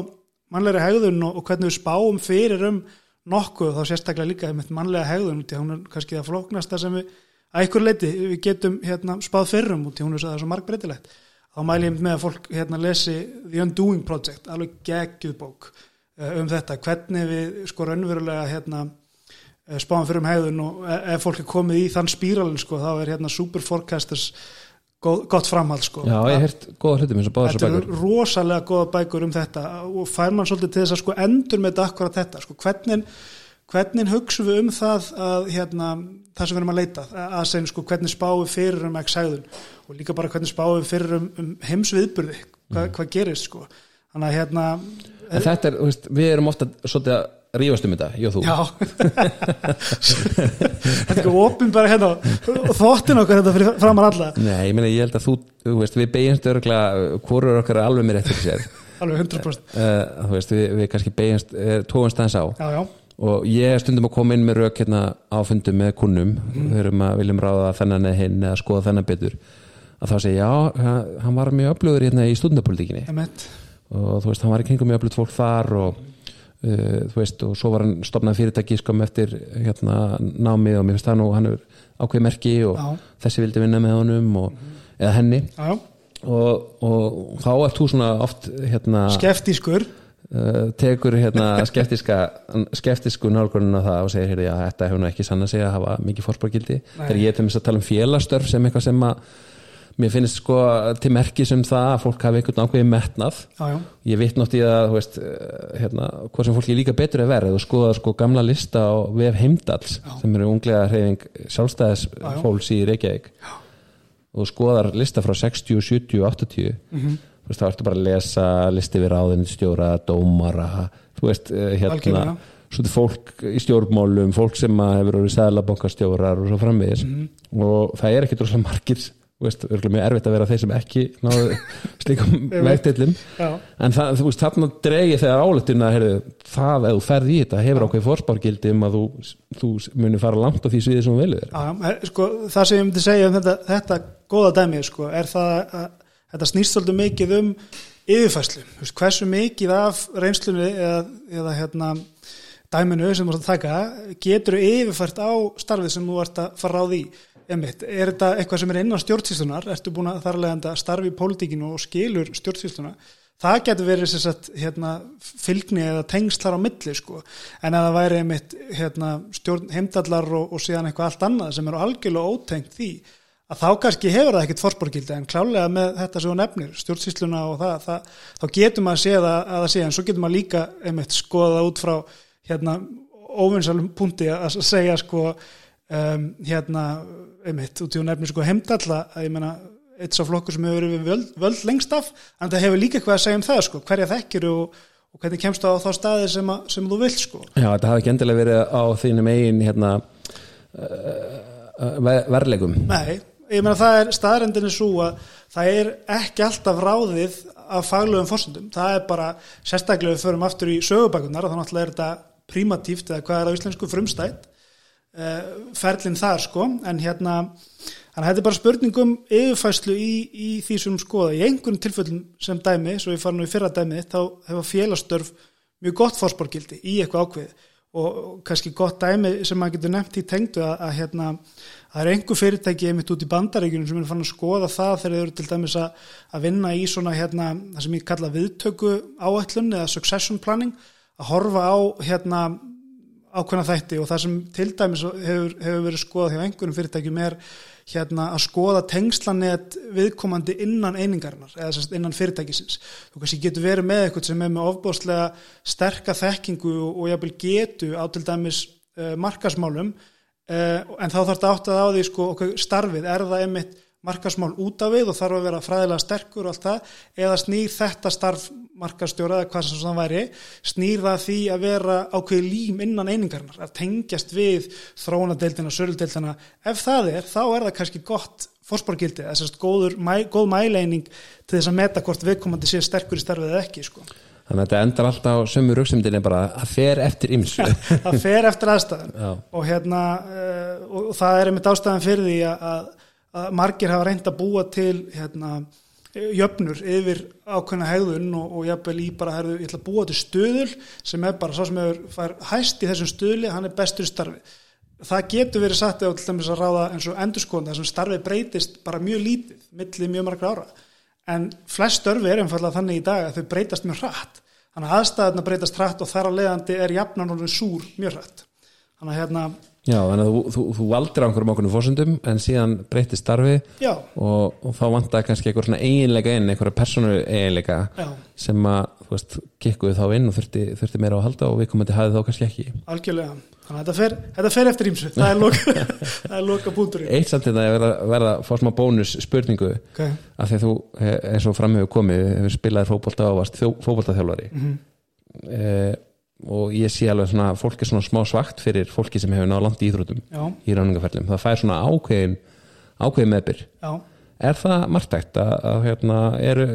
mannlega hegðun og, og hvernig við spáum fyrir um nokkuð þá sérstaklega líka með mannlega hegðun í hún er kannski það flóknasta sem við að einhver leiti við getum hérna, spáð fyrir um er það er svo margbreytilegt þá mæli ég með að fólk hérna, lesi The Undoing Project alveg geggjuð bók eh, um þetta. Hvernig við sko raunverulega hérna, eh, spáum fyrir um hegðun og e- ef fólk er komið í þann spíralin sko, þá er hérna Super Forecasters góð, gott framhald sko. Já, ég hef heyrt góða hlutum eins og báður Þetta svo eru bækur. rosalega góða bækur um þetta og fær mann svolítið til þess að sko endur með þetta akkurat þetta, sko. Hvernig hvernig hugsum við um það að hérna, það sem við erum að leita að segja sko hvernig spáum fyrir um ekki segðun og líka bara hvernig spáum við fyrir um, um heimsviðburði, Hva, hvað gerist sko, þannig að hérna En þetta er, veist, við erum ofta svolítið að rífast um þetta, ég og þú. Já. Þetta er opin bara hérna og þóttin okkar þetta fyrir framar alla. Nei, ég meina, ég held að þú, veist, við beigjumst örgulega, hvorur okkar alveg mér eftir sér. Alveg 100% uh, Þú veist, við, við kannski beigjumst, uh, tóumst aðeins á. Já, já, og ég stundum að koma inn með rauk hérna á fundum með kunnum. Erum að viljum ráða þennan eða hinn eða skoða þennan betur að þá segja, já, ha- hann var mjög öflugur hérna í stundapolíkinni emitt og þú veist, hann var í kringum mjög öflugt fólk þar og uh, þú veist, og svo var hann stopnað fyrirtæki skom eftir hérna námi og mér finnst það nú, hann er ákveð merki og Já. þessi vildi vinna með honum og, eða henni. Og, og þá ert þú svona oft hérna skeftískur uh, tekur hérna skeptiska skeptisku nálgunum á það og segir, heyrðu, já, þetta hefur nú ekki sann að segja að hafa mikið fórspárgildi þegar ég er til að tala um félagstörf sem eitthvað sem að mér finnst sko til merkis um það að fólk hafi einhvern ákveðið metnað já, já, ég vitt nátt í að veist, eh, hérna, hvað sem fólki líka betur er verið og skoða sko gamla lista á VF Heimdals sem eru unglega hreyfing sjálfstæðis Já, já. fólks í Reykjavík já. og skoðar lista frá 60, 70, 80 Mhm. þú veist, þá ertu bara að lesa listi við ráðinstjóra, dómara þú veist, eh, hérna Algjörlega. svo þetta fólk í stjórnmálum fólk sem hefur orðið sæðlabankastjórar og svo framvegis Mhm. og það er ekki droslega margir veist, mjög erfitt að vera þeir sem ekki náðu slíkum [LAUGHS] vegtillum. En það, þú veist, þarna dregi þegar álettin að heyrðu, það ef þú ferð í þetta hefur ákveð fórspárgildi um að þú, þú muni fara langt á því sviði sem þú velur þér. Já, er, sko, það sem ég myndi segja um þetta, þetta góða dæmi sko, er það að þetta snýst svolítið mikið um yfirfæslu, veist, hversu mikið af reynslunni eða, eða hérna, dæminu sem þú ert að taka getur yfirfært á starfið sem þú ert að fara á því Einmitt, er þetta eitthvað sem er innan stjórnsýslunar ertu búin að þarlega starfi í pólitíkinu og skilur stjórnsýsluna? Það getur verið sagt, hérna, fylgni eða tengslar á milli sko. en að það væri einmitt hérna, heimdallar og, og síðan eitthvað allt annað sem eru algjörlega ótengt því að þá kannski hefur það ekkit fórsporgildi en klálega með þetta sem þú nefnir stjórnsýsluna og það, það þá getur maður að sé það að það sé. En svo getur maður líka einmitt skoða út frá hérna, óvinnsalum punkti að segja sko um, hérna einmitt, út í hún nefnir sko heimdalla að ég menna eitt sá flokkur sem hefur verið völd, völd lengst af en það hefur líka eitthvað að segja um það sko hverja þekkir og, og hvernig kemst það á þá staði sem, að, sem þú vilt sko. Já, þetta hafi ekki endilega verið á þínum eigin hérna uh, verlegum Nei, ég menna það er staðrendinu svo að það er ekki alltaf ráðið af faglöfum fórsöndum, það er bara sérstaklega við förum aftur í sögubækunar og þannig að er þetta primatíft eða hvað er á íslensku frumstætt ferlinn þar sko. En hérna þannig að þetta er bara spurningum yfirfæslu í, í því sem skoða. Í einhvern tilfellum sem dæmi svo ég fara nú í fyrra dæmi þá hefa félagstörf mjög gott fórsporgildi í eitthvað ákveð og, kannski gott dæmi sem maður getur nefnt í tengdu að, að hérna það er einhver fyrirtæki einmitt út í bandaríkunum sem er fann að skoða það þegar þau eru til dæmis að, að vinna í svona hérna það sem ég kalla viðtöku áætlun eða succession planning að horfa á hérna ákveðna þætti og það sem til dæmis hefur, hefur verið skoðað hjá einhverjum fyrirtækjum er hérna að skoða tengslanett viðkomandi innan einingarnar eða innan fyrirtækisins. Þú kannski getur verið með eitthvað sem er með ofbóðslega sterka þekkingu og, jápil getu á til dæmis uh, markasmálum uh, en þá þarf þetta átt að á því sko okkur starfið, er það einmitt markasmál út af við og þarf að vera fræðilega sterkur og allt það, eða snýr þetta starf markastjóra eða hvað sem það væri snýr það því að vera ákveði lím innan einingarnar, að tengjast við þróunadeildina, sörldeildina ef það er, þá er það kannski gott fórsporgildi, þess að góður góð mæleining til þess að meta hvort viðkomandi sé sterkur í starfið eða ekki sko. Þannig að þetta endar alltaf á sömu rauksumdini bara að fer eftir ymsu [LAUGHS] að fer eftir aðstæðan og, hérna, uh, og það er einmitt ástæðan fyrir því að, að margir hafa reynd að búa til hérna jöfnur yfir ákveðna hegðun og, og jafnvel í bara, herðu, ég ætla að búa til stöðul sem er bara svo sem hefur fær hæst í þessum stöðli, hann er bestur starfi. Það getur verið satt eða til dæmis að ráða eins og endurskóðan þessum starfi breytist bara mjög lítið, millið mjög margra ára. En flest störfi er einfallega þannig í dag að þau breytast mjög hratt. Þannig að aðstæðuna breytast hratt og þar á leiðandi er jafnan og súr mjög hratt. Þannig að hérna Já, þannig að þú, þú, þú valdir á einhverjum okkur fórsöndum en síðan breytir starfi og, og þá vantar kannski einhver svona eiginleika inn, einhverja persónu eiginleika Já. sem að, þú veist, kikkuðu þá inn og þurfti, þurfti meira á að halda og við komandi hafið þá kannski ekki. Algjörlega, þannig að þetta fer, þetta fer eftir ímsu, það er loka, [LAUGHS] loka búndurinn. Eitt samt þetta er verða, verða að fá smá bónus spurningu okay. af því að þú, eins og framhefur komið, hefur spilaðir fókbólta og varst fókbóltaþjálfari. Mm -hmm. eh, og ég sé alveg svona fólk er svona smá svagt fyrir fólki sem hefur náða landi í íþrótum Já. í ráningaferðlum, það fær svona ákveðin ákveðin meðbyr Já. er það margtækt að, að hérna, eru,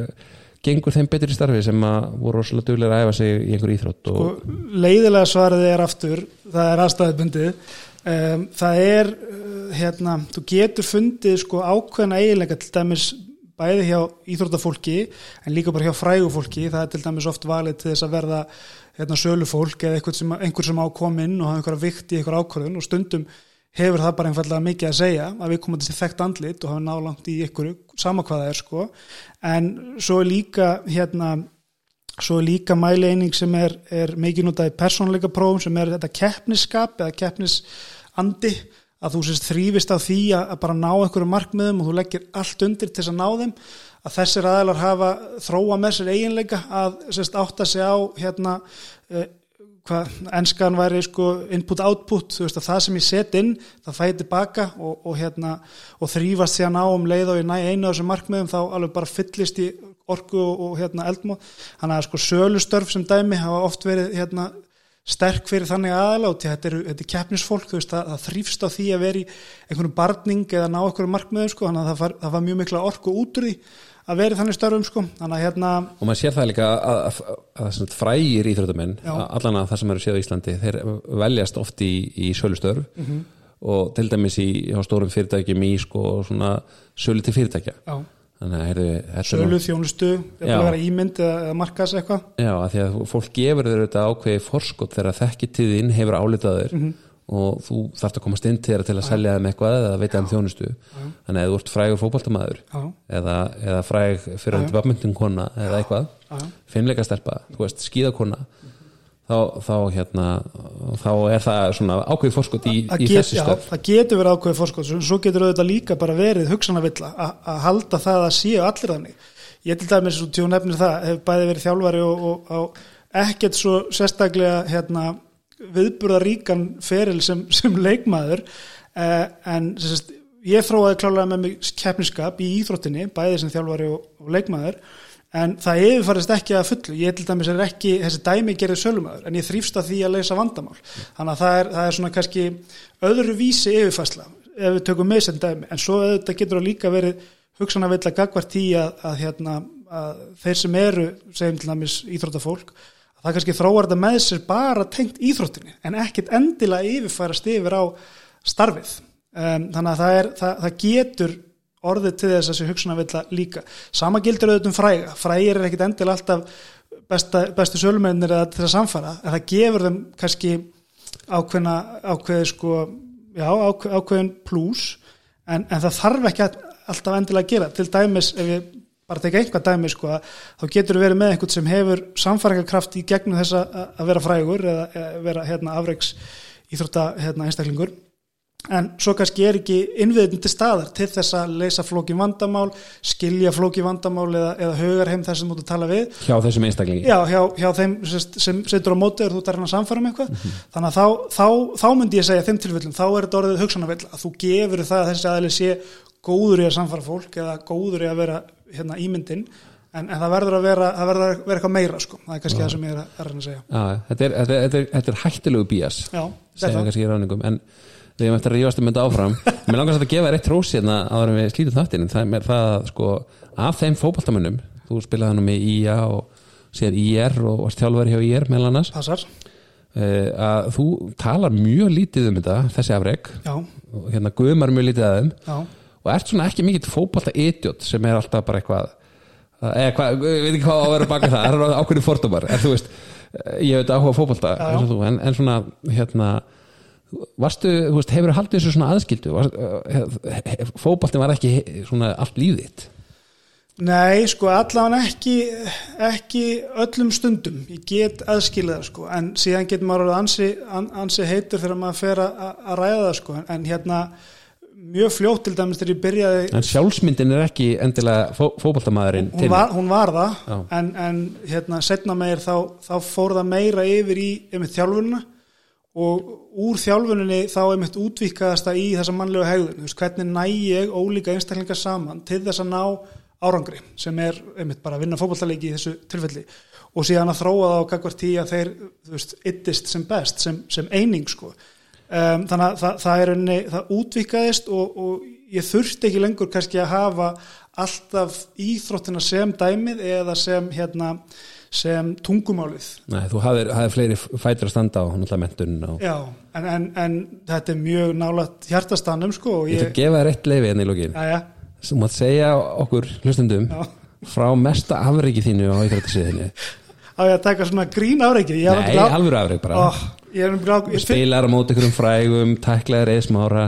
gengur þeim betur í starfi sem að voru rosalega duglega að æfa sig í einhver íþrótt og... sko, leiðilega svarðið er aftur það er aðstæðubundið um, það er hérna, þú getur fundið sko ákveðina eiginlega til dæmis bæði hjá íþróttafólki en líka bara hjá frægufólki það er til dæmis oft valið til þess að verða hérna, sölufólk eða einhver sem, einhver sem ákom inn og hafa einhverja vikt í einhver ákvörðun og stundum hefur það bara einfallega mikið að segja að við komum til þessi þekkt andlit og hafa nálangt í einhverju sama hvað það er sko. En svo er líka hérna svo er líka mæleining sem er, er mikið notað í persónleika prófum sem er þetta keppnisskap eða keppnisandi að þú sést þrýfist á því að bara ná einhverju markmiðum og þú leggir allt undir til þess að ná þeim að þessir aðlar hafa þróa með sér eiginleika að sérst, átta sig á hérna eh, hvað ennskan væri sko input-output, þú veist að það sem ég set inn það fæði tilbaka og, og hérna og þrýfast síðan á um leið og ég næ einu af þessum markmiðum þá alveg bara fyllist í orku og, og hérna eldmóð, þannig að sko sölustörf sem dæmi hafa oft verið hérna sterk fyrir þannig aðláti, þetta er, þetta er keppnisfólk, þú veist, það, það þrýfst á því að vera í einhvern barning eða ná einhverju markmiðum, sko, þannig að það var, það var mjög mikla orku út úr því að vera þannig störfum, sko, hérna og maður sér það líka að, að, að, að frægir íþróttamenn, Já. allan að það sem eru séð á Íslandi, þeir veljast oft í, í sölustörf. Mhm. og til dæmis í stórum fyrirtækjum í sko svona sölu til fyrirtækja. Já, sölu, þjónustu, ímynd eða, markas eitthvað, Já, því að fólk gefur þér þetta ákveði forskot þegar þekkitiðin hefur álitaður Mhm. Og þú þarft að komast inn til þeirra til að selja þeim eitthvað eða veita þeim þjónustu. Þannig að þú ert frægur fótboltamaður já, eða, eða fræg fyrir að dvapmyndin kona eða eitthvað, fimmleikastelpa þú veist, skíðakona þá, þá hérna þá er það svona ákveði forskot í, í þessi stöf það getur verið ákveðið fórskot svo getur auðvitað líka bara verið hugsanavilla að halda það að séu allir þannig. Ég til dæmis svo tjón nefnir það hef bæði verið þjálfari og, og, og ekkert svo sérstaklega hérna, viðburðaríkan feril sem, sem leikmaður eh, en sagt, ég þróaði klálega með mig keppniskap í íþróttinni bæði sem þjálfari og, og leikmaður en það yfirfarist ekki að fullu. Ég til dæmis er ekki, þessi dæmi gerir sölumæður en ég þrýfst að því að leysa vandamál. Þannig að það er, það er svona kannski öðru vísi yfirfærsla ef við tökum með sem dæmi, en svo auðvitað getur það líka verið hugsanavilla gagvart í að, að, hérna, að þeir sem eru segjum til dæmis íþróttafólk að það kannski þróar þetta með sér bara tengt íþróttinni en ekkit endilega yfirfærast yfir á starfið. Um, þannig að það, er, það, það getur orðið til þess að þessi hugsunavilla líka. Sama gildur auðvitað um fræga. Frægir er ekkit endilega alltaf besta, bestu sölumennir eða til að samfara en það gefur þeim kannski ákveðna ákveði sko já, ákveð, ákveðin plús en, en það þarf ekki alltaf endilega að gera. Til dæmis ef við bara teka einhvað dæmi sko að þá getur verið með einhvern sem hefur samfæringarkraft í gegnum þess að að vera frægur eða, eða vera hérna afreiks íþrótta hérna einstaklingur. En svo kannski er ekki innviðin til staðar til þess að leysa flóki vandamál skilja flóki vandamál eða, eða hugar heim þess þú ert að tala við. Hjá þessum einstaklingi. Já, hjá, hjá þeim sem, setur á móti er þú að reyna að samfæra með eitthvað. Þannig að þá, þá, þá myndi ég segja þeim tilfellum, þá er þetta orðið hugsanarvill að þú gefur það að þessi aðli sé góður í að samfæra fólk eða góður í að vera hérna, ímyndin en, en það verður að vera, verður að vera eitthvað meira sko. það er kannski það sem ég er að, að reyna að segja. Já, þetta er, þetta, er, þetta, er, þetta er hættilegu bías Já, segja kannski í ráningum en við erum eftir að rífast um þetta áfram. [LAUGHS] Mér langast að gefa þér eitt trós hérna áður en við slítum þáttinn. Það er það að sko af þeim fótboltamönnum þú spilaði hann með IA og síðan IR og varst þjálfari hjá IR meðal annars passar. eh, að þú talar mjög lítið um þetta þessi afreg Já, hérna guðmar mjög lítið að þeim. Já, og ert svona ekki mikill fótbolta idiot sem er alltaf bara eitthvað eða hvað, ég veit ekki hvað á að vera baka það. Það er ákveðin fordómar, en þú veist eh, ég veit áhuga þú, en, en svona hérna varstu, þú veist, hefur haldið þessu svona aðskildu? Varst, uh, fótboltin var ekki svona allt lífið þitt? Nei, sko, allavega ekki, ekki öllum stundum. Ég get aðskilja það, sko, en síðan getur maður orðið ansi, an, ansi heitur þegar maður fer að að ræða það, sko, en hérna mjög fljótt til dæmis þegar ég byrjaði, en sjálfsmyndin er ekki endilega fó, fótboltamæðurinn hún hún var það, Já. en, en hérna setna meir þá, þá fór það meira yfir í einmitt þjálfunina og úr þjálfuninni þá einmitt útvíkaðast það í þessa mannlegu hegðun, veist, hvernig næ ég ólíka einstaklingar saman til þess að ná árangri sem er einmitt bara að vinna fótballtaleiki í þessu tilfelli og síðan að þróa það á gagvart tí að þeir veist, yttist sem best, sem, sem eining sko. Um, þannig að það, það er unni, það útvíkaðist og, og ég þurfti ekki lengur kannski að hafa alltaf íþróttina sem dæmið eða sem hérna sem tungumálið. Nei, þú hafðir, hafðir fleiri fætur að standa á náttúrulega mentun og Já, en, en, en þetta er mjög nálægt hjartastannum sko og ég ætla ég, að gefa þér eitt leifi enn í lókin já, já, sem mátt segja okkur hlustendum Já. frá mesta afreiki þínu á íþrættisviðinu [LAUGHS] á ég að taka svona grín afreikið ég Nei, alvöru afreik bara. Ó, finn- spilar á móti ykkur um frægum, tæklaðir eðsmára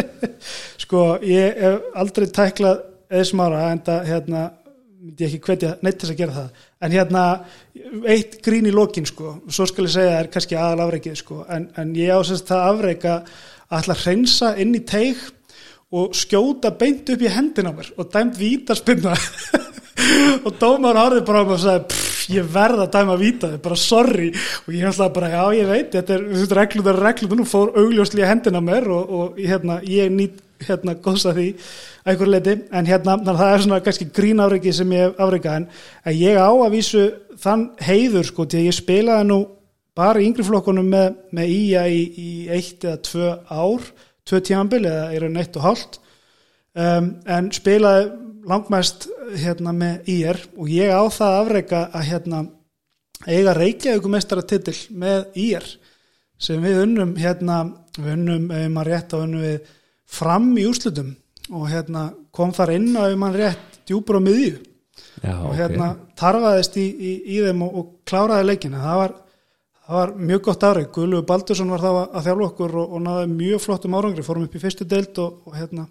[LAUGHS] sko, ég hef aldrei tæklað eðsmára en það hérna ég ekki hvetja neitt þess að gera það. En hérna, eitt grín í lokin sko, svo skal ég segja er kannski aðal afreikið sko, en, en ég ásast það afreika að ætla að hreinsa inn í teig og skjóta beint upp í hendina á mér og dæmt vítaspinna [LAUGHS] og dómar árið bara og sagði "Pff, ég verð að dæma víta þig, bara sorry. Og ég ætla bara, já ég veit þetta er, þetta er reglum, þetta er reglum, nú fór augljóslega hendina mér og, og hérna, ég nýtt hérna góðs að því að einhver leiti, en hérna að það er svona kannski grín afreikið sem ég hef afreikað en, en ég á að vísu þann heiður sko, til að ég spilaði nú bara í yngri flokkunum með, með ía í, í eitt eða tvö ár tvö tímanbil eða er hann eitt og hálft. Um, en spilaði langmest hérna með ír og ég á það afreika að hérna eiga Reykjavík mestaratitil með ír sem við unnum hérna, við unnum ef maður rétt á unnum við fram í úrslutum og hérna kom þar inn á ef maður rétt djúpur á miðju. Já, og hérna tarfaðist í, í, í þeim og, og kláraði leikina. Það var, það var mjög gott árið Guðlu Baldursson var þá að, að þjálfa okkur og, og náði mjög flottum árangri, fórum upp í fyrstu deild og, og hérna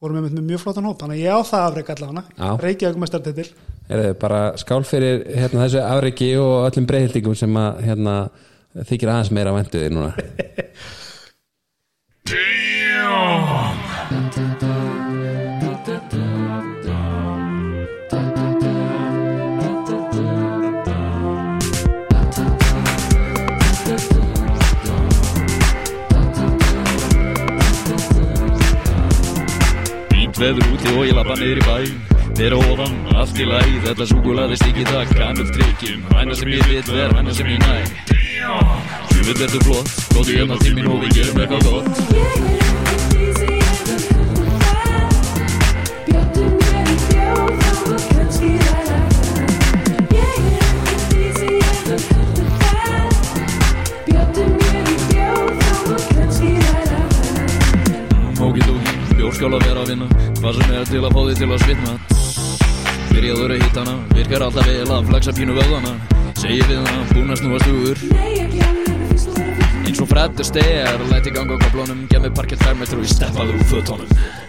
vorum við með mjög flottan hóp þannig að ég á það afreik allavega. Reykjavík mestartitil Er bara skál fyrir hérna, þessu afreiki og öllum breyhildingum sem að hérna, þykir aðeins meira væntu þig núna veður úti og ég lappa niður í bæ. Þeir ofan, allt í læg Þetta súkulaði stíki það kannum trikkjum Hæna sem ég vil ver, hæna sem ég næ. Sjöfull verður flott Góðu hérna til mín og við gerum eitthvað gott Bjórskál að vera að vinna. Hvað sem er til að fá þig til að svitna. Byrjaður að hitta hana Virkar alltaf vel að flexa pínu vöðana Segir við hana, búin að snúa stugur Eins og Fred Astaire Læti ganga á kaplónum Gef mig parkett fermetru í steppaður úr